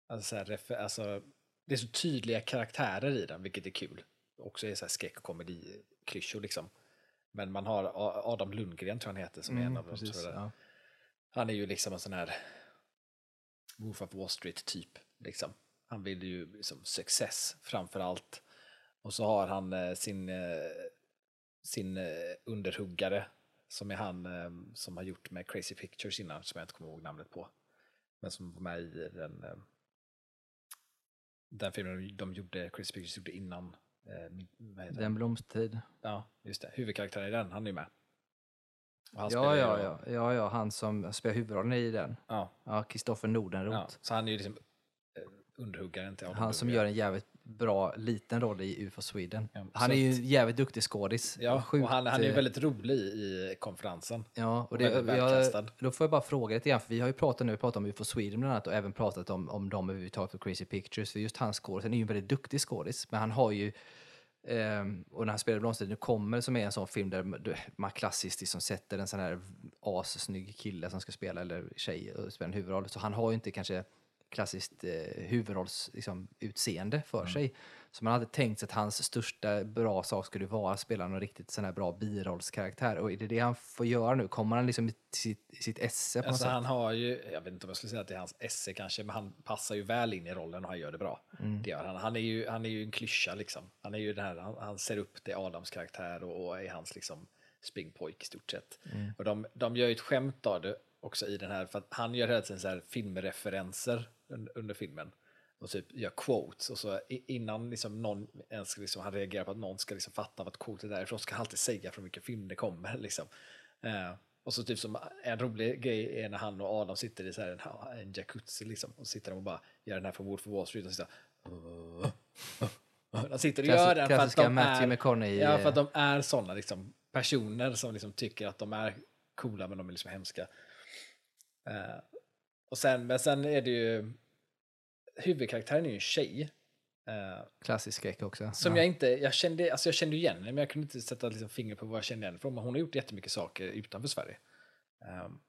alltså, så här, refer- alltså det är så tydliga karaktärer i den, vilket är kul. Också är så här skräck och komedi-klyschor liksom. Men man har Adam Lundgren tror jag han heter som är en Mm, av dem. precis, jag. ja. Han är ju liksom en sån här Wolf of Wall Street typ. Liksom. Han vill ju liksom success framför allt. Och så har han eh, sin, eh, sin eh, underhuggare som är han eh, som har gjort med Crazy Pictures innan, som jag inte kommer ihåg namnet på. Men som var med i den, eh, den filmen de gjorde, Crazy Pictures gjorde innan. Eh, Den blomstid. Ja, just det. Huvudkaraktären i den, han är ju med. Ja, ja, ja, ja, ja, han som spelar huvudrollen i den. ja, Ja, Kristoffer Nordenroth. ja. Så han är ju liksom eh, underhuggaren till Adam Han som gör en jävligt bra liten roll i UFO Sweden. Ja, han är ju att- jävligt duktig skådis. Ja, Sjukt, och han, han är ju eh, väldigt rolig i konferensen. Ja, och det, jag, då får jag bara fråga lite grann, för vi har ju pratat nu, pratat om UFO Sweden bland annat och även pratat om, om dem överhuvudtaget på Crazy Pictures, för just hans skådis, han är ju en väldigt duktig skådis, men han har ju ehm, och när han spelar Blomster, nu kommer som är en sån film där man klassiskt liksom sätter en sån här assnygg kille som ska spela, eller tjej, och spela en huvudroll. Så han har ju inte kanske klassiskt eh, huvudrolls liksom, för Mm. sig. Så man hade tänkt sig att hans största bra sak skulle vara att spela någon riktigt sån här bra birollskaraktär. Och är det det han får göra nu? Kommer han liksom i sitt, i sitt esse på Alltså något han sätt? har ju, jag vet inte om jag skulle säga att det är hans esse kanske, men han passar ju väl in i rollen och han gör det bra. Mm. Det gör han. Han är ju, han är ju en klyscha liksom. Han är ju den här, han, han ser upp till Adams karaktär och, och är hans liksom springpojk i stort sett. Mm. Och de, de gör ju ett skämt av det också i den här, för att han gör hela tiden så här filmreferenser under, under filmen. Och typ gör quotes och så innan liksom någon ens liksom, han reagerar på att någon ska liksom fatta vad ett quote är så ska han alltid säga från vilken film det kommer liksom. Eh, och så typ som en rolig grej är när han och Adam sitter i så här en, en jacuzzi liksom och sitter de och bara gör den här från Wolf of Wall Street och sitter de sitter och gör den för att de är, ja, för eh, att de är sådana liksom, personer som liksom tycker att de är coola men de är liksom hemska. Eh, och sen, men sen är det ju, huvudkaraktären är ju en tjej. eh, Klassisk skräck också. som ja. jag inte, jag kände, alltså jag kände igen men jag kunde inte sätta liksom fingret på vad jag kände igen från. Men hon har gjort jättemycket saker utanför Sverige. Um,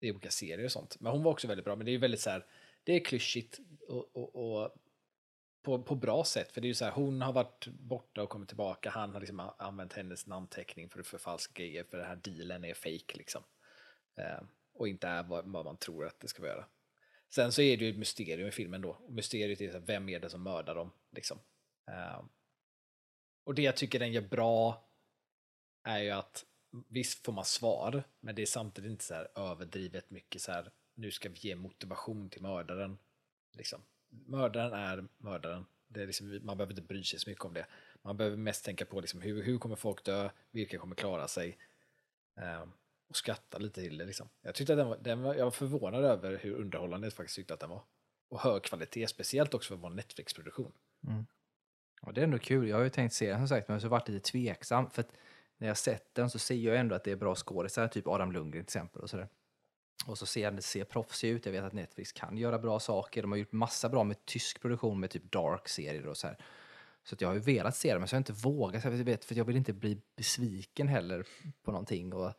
I olika serier och sånt. Men hon var också väldigt bra, men det är ju väldigt så här, det är klyschigt och, och, och på, på bra sätt. För det är ju så här, hon har varit borta och kommit tillbaka, han har liksom använt hennes namnteckning för att förfalska grejer, för den här dealen är fake liksom. Eh, och inte är vad, vad man tror att det ska vara. Sen så är det ju ett mysterium i filmen då. Mysteriet är så här, vem är det som mördar dem? Liksom. Ehm, och det jag tycker den gör bra är ju att visst får man svar, men det är samtidigt inte så här överdrivet mycket så här, nu ska vi ge motivation till mördaren. Liksom. Mördaren är mördaren. Det är liksom, man behöver inte bry sig så mycket om det. Man behöver mest tänka på liksom, hur, hur kommer folk dö, vilka kommer klara sig. Ehm, och skratta lite till det. Liksom. Jag, tyckte att den var, den var, jag var förvånad över hur underhållande jag faktiskt tyckte att den var. Och hög kvalitet, speciellt också för att vara en Netflix-produktion. Mm. Ja, det är ändå kul. Jag har ju tänkt se den som sagt, men så har varit lite tveksam. För att när jag sett den så ser jag ändå att det är bra skådisar, typ Adam Lundgren till exempel. Och, sådär. och så ser den ser proffsig ut. Jag vet att Netflix kan göra bra saker. De har gjort massa bra med tysk produktion med typ Dark-serier och så här. Så att jag har ju velat se det, men så har jag inte vågat. Jag vet, för jag vill inte bli besviken heller på någonting. Och,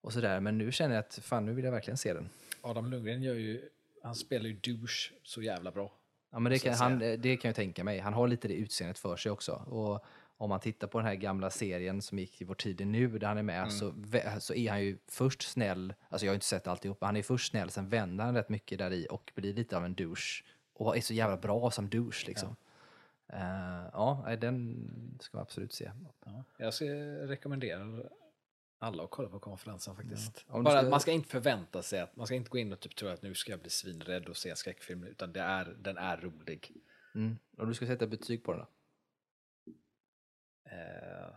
och sådär. Men nu känner jag att fan, nu vill jag verkligen se den. Adam Lundgren gör ju, han spelar ju douche så jävla bra. Ja, men det Så kan, han, det kan jag tänka mig. Han har lite det utseendet för sig också. Och om man tittar på den här gamla serien som gick i Vår tid är nu, där han är med, så, vä- så är han ju först snäll, alltså jag har inte sett alltihop, men han är först snäll, sen vänder han rätt mycket där i och blir lite av en douche. Och är så jävla bra som douche liksom. Ja, nej, den ska man absolut se. Ja. Jag ska rekommendera alla att kolla på konferensen faktiskt. Du Bara ska- att man ska inte förvänta sig att man ska inte gå in och typ tro att nu ska jag bli svinrädd och se en skräckfilm, utan det är, den är rolig. Mm. Om du ska sätta betyg på den då? Eh,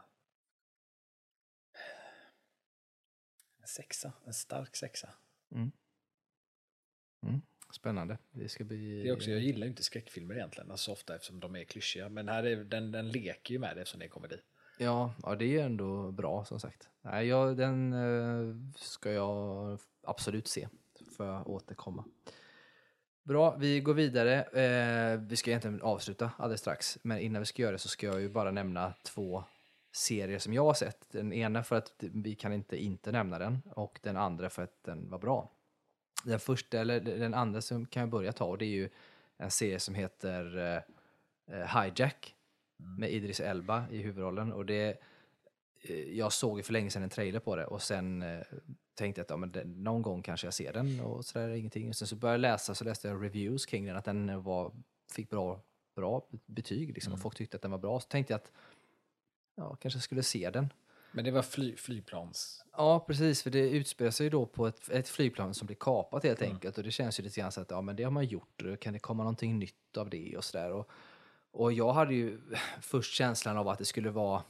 en sexa, en stark sexa. Spännande. Det ska bli... Det är också, jag gillar ju inte skräckfilmer egentligen, alltså ofta eftersom de är klyschiga. Men här är, den, den leker ju med det eftersom det är komedi. Ja, ja, det är ändå bra som sagt. Nej, jag, den eh, ska jag absolut se. Får jag återkomma. Bra, vi går vidare. Eh, vi ska egentligen avsluta alldeles strax. Men innan vi ska göra det så ska jag ju bara nämna två serier som jag har sett. Den ena för att vi kan inte inte nämna den och den andra för att den var bra. Den första, eller den andra som kan jag börja ta och det är ju en serie som heter eh, eh Hijack med Idris Elba i huvudrollen. Och det, jag såg för länge sedan en trailer på det och sen eh, tänkte jag att ja, men det, någon gång kanske jag ser den och sådär ingenting. Och sen så började jag läsa så läste jag reviews kring den att den var, fick bra bra betyg liksom, Mm. och folk tyckte att den var bra. Så tänkte jag att ja, kanske skulle se den. Men det var fly, flygplans... Ja, precis, för det utspelar sig ju då på ett, ett flygplan som blir kapat helt Mm. enkelt och det känns ju lite grann så att ja, men det har man gjort, kan det komma någonting nytt av det och sådär. Och, och jag hade ju först känslan av att det skulle vara,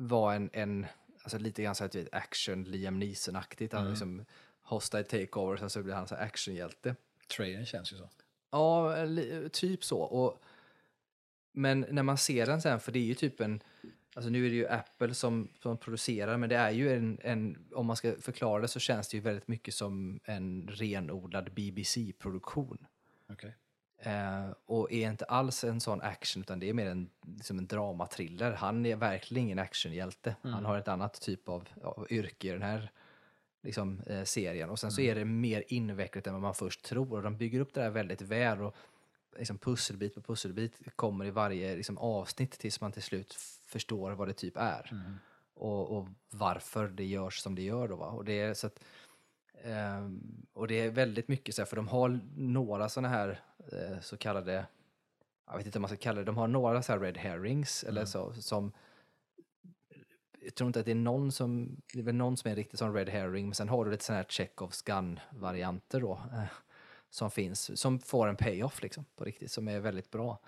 vara en, en alltså lite grann så du vet, action Liam Neeson-aktigt, han Mm. liksom hostile takeover, sen så blir han så här actionhjälte. Trailern känns ju så. Ja, typ så. Och, men när man ser den sen, för det är ju typ en... Alltså nu är det ju Apple som, som producerar, men det är ju en, en... Om man ska förklara det så känns det ju väldigt mycket som en renodlad BBC-produktion. Okej. Eh, och är inte alls en sån action, utan det är mer en, liksom en dramatriller. Han är verkligen ingen actionhjälte. Han har ett annat typ av, av yrke i den här liksom, eh, serien. Och sen så är det mer invecklat än vad man först tror. Och de bygger upp det där väldigt väl. Och liksom pusselbit på pusselbit kommer i varje liksom, avsnitt tills man till slut förstår vad det typ är. Och, och varför det görs som det gör. Då, va? Och, det är, så att, ehm, och det är väldigt mycket så här, för de har några sådana här eh, så kallade, jag vet inte om man ska kalla det, de har några så här red herrings eller så som jag tror inte att det är någon som, det är väl någon som är riktigt som red herring, men sen har du lite sådana här Chekhovs gun-varianter då, eh, som finns, som får en payoff liksom, på riktigt, som är väldigt bra.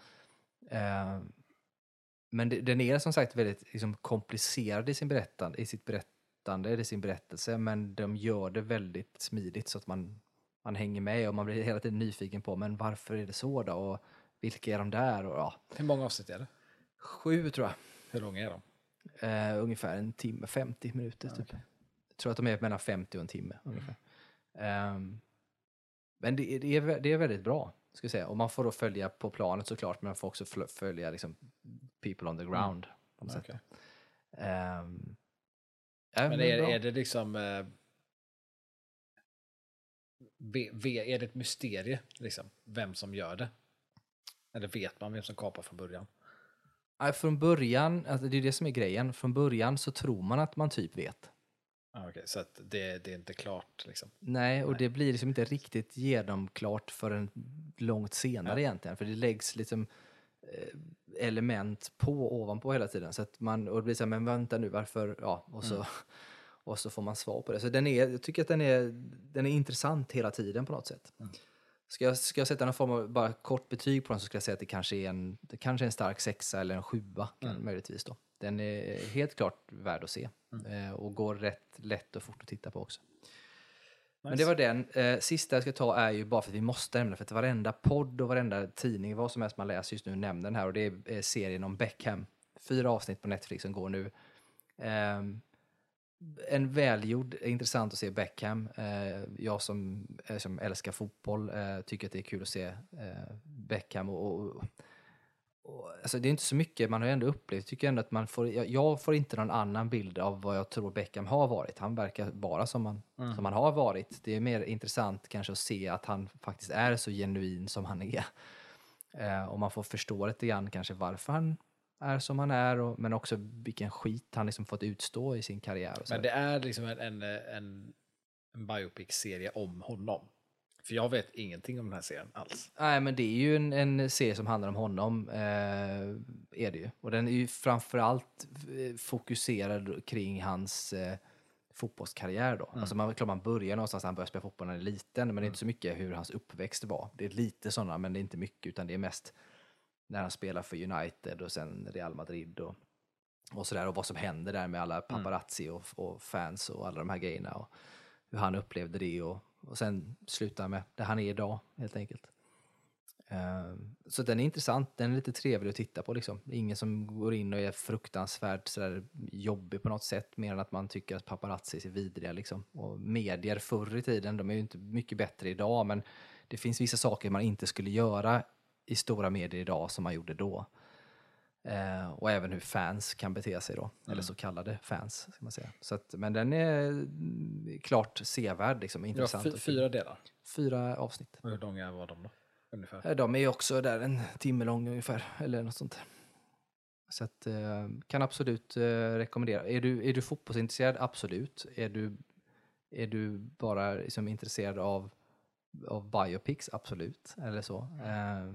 Eh, men det, den är som sagt väldigt liksom, komplicerad i, sin berättande, i sitt berättande, i sin berättelse, men de gör det väldigt smidigt så att man, man hänger med och man blir hela tiden nyfiken på, men varför är det så då? Och vilka är de där? Och, ja, Hur många avsnitt är det? sju tror jag. Hur långa är de? Eh, ungefär en timme, 50 minuter typ. okej. Jag tror att de är mellan 50 och en timme ungefär. Ehm, men det, det, är, det är väldigt bra, ska jag säga. Och man får då följa på planet såklart, men man får också följa liksom, people on the ground. På något sätt. Ja, Men är, är det liksom... Eh, ve, ve, är det ett mysterie, liksom? Vem som gör det? Eller vet man vem som kapar från början? Nej, från början, alltså det är det som är grejen, från början så tror man att man typ vet. Ah, Okej, så att det, det är inte klart liksom. Nej, och det blir liksom inte riktigt genomklart förrän långt senare egentligen. För det läggs liksom element på ovanpå hela tiden. Så att man, och det blir så här, men vänta nu, varför? Ja, och så, och så får man svar på det. Så den är, jag tycker att den är, den är intressant hela tiden på något sätt. Ska jag, ska jag sätta någon form av bara kort betyg på den så ska jag säga att det kanske är en, det kanske är en stark sexa eller en sjua kan, möjligtvis då. Den är helt klart värd att se eh, och går rätt lätt och fort att titta på också. Men det var den. Eh, sista jag ska ta är ju bara för att vi måste nämna för att varenda podd och varenda tidning, vad som helst man läser just nu, nämner den här och det är eh, serien om Beckham. Fyra avsnitt på Netflix som går nu. Ehm, en välgjord, intressant att se Beckham. Eh, jag som, eh, som älskar fotboll eh, tycker att det är kul att se eh, Beckham. Och, och, och, alltså det är inte så mycket, man har ändå upplevt, tycker ändå att man får, jag, jag får inte någon annan bild av vad jag tror Beckham har varit. Han verkar vara som han, som han har varit. Det är mer intressant kanske att se att han faktiskt är så genuin som han är. Eh, och man får förstå lite grann kanske varför han är som han är, och, men också vilken skit han liksom fått utstå i sin karriär. Men det är liksom en, en, en, en biopic-serie om honom. För jag vet ingenting om den här serien alls. Nej, men det är ju en, en serie som handlar om honom, eh, är det ju. Och den är ju framförallt eh, fokuserad kring hans eh, fotbollskarriär då. Alltså man, klart man börjar någonstans han börjar spela fotboll när han är liten, men det är inte så mycket hur hans uppväxt var. Det är lite sådana, men det är inte mycket, utan det är mest när han spelar för United och sen Real Madrid och, och sådär. Och vad som händer där med alla paparazzi och, och fans och alla de här grejerna. Och hur han upplevde det och, och sen sluta med det han är idag helt enkelt. Ehm, så den är intressant, den är lite trevlig att titta på liksom. Det är ingen som går in och är fruktansvärt sådär jobbig på något sätt mer än att man tycker att paparazzi är vidriga liksom. Och medier förr i tiden, de är ju inte mycket bättre idag men det finns vissa saker man inte skulle göra i stora medier idag som man gjorde då. Eh, och även hur fans kan bete sig då, eller så kallade fans. Ska man säga. Så att, men den är mm, klart sevärd, liksom, intressant. kul. fyra delar. Fyra avsnitt. Och hur långa var de då? Ungefär. Eh, De är också där en timme lång ungefär, eller något sånt. Så att, eh, kan absolut eh, rekommendera. Är du, är du fotbollsintresserad? Absolut. Är du, är du bara liksom, intresserad av, av biopics? Absolut. Eller så. Eh,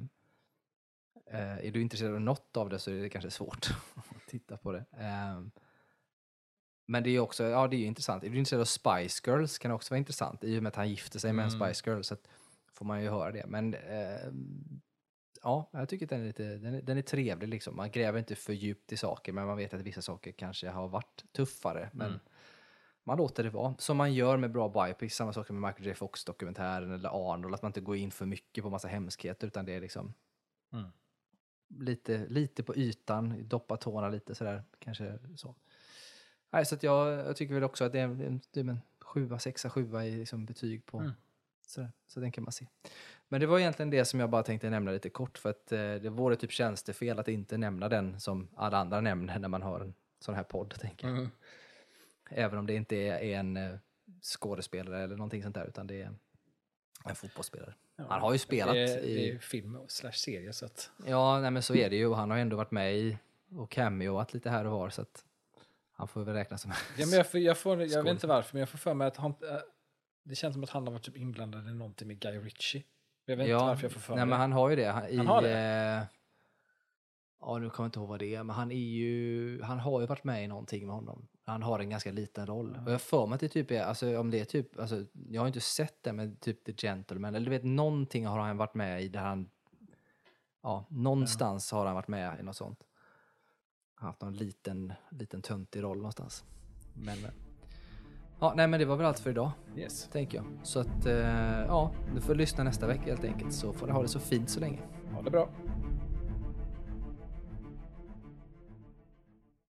är du intresserad av något av det så är det kanske svårt att titta på det. Eh, men det är också, ja det är ju intressant. Är du intresserad av Spice Girls kan det också vara intressant i och med att han gifter sig med en Mm. Spice Girl så får man ju höra det. Men eh, ja, jag tycker att den är, lite, den är, den är trevlig liksom. Man gräver inte för djupt i saker men man vet att vissa saker kanske har varit tuffare. Men Mm. man låter det vara. Som man gör med bra biopics, samma sak med Michael J Fox-dokumentären eller Arnold, att man inte går in för mycket på massa hemskheter utan det är liksom Mm. Lite, lite på ytan, doppa tårna lite sådär, kanske så. Nej, så att jag, jag tycker väl också att det är en, är en sjua, sexa, sjua i liksom betyg på Mm. sådär, så den kan man se. Men det var egentligen det som jag bara tänkte nämna lite kort för att eh, det vore typ tjänstefel att inte nämna den som alla andra nämner när man har en sån här podd, tänker jag. Mm. Även om det inte är, är en eh, skådespelare eller någonting sånt där, utan det är en fotbollsspelare. Han har ju spelat det, är- i- Det är film slash serie så att... Ja, nej men så är det ju. Han har ändå varit med i och cameoat lite här och var, så att han får väl räknas som Ja, men jag, får, jag, får, jag vet inte varför, men jag får för mig att han... äh, Det känns som att han har varit typ inblandad i någonting med Guy Ritchie. Jag vet inte Ja, varför jag får för nej mig men han har ju det. Han, i, Han har det? Eh, ja, nu kommer jag inte ihåg vad det är, men han är ju, han har ju varit med i någonting med honom. Han har en ganska liten roll. Och jag för mig att det typ är, alltså om det är typ, alltså jag har inte sett det med typ The Gentleman, eller du vet någonting har han varit med i där han, ja, någonstans har han varit med i något sånt. Han har haft någon liten, liten töntig roll någonstans. Men, eh, ja, nej men det var väl allt för idag Yes. tänker jag. Så att, eh, ja, du får lyssna nästa vecka helt enkelt så får ni ha det så fint så länge. Ha det bra.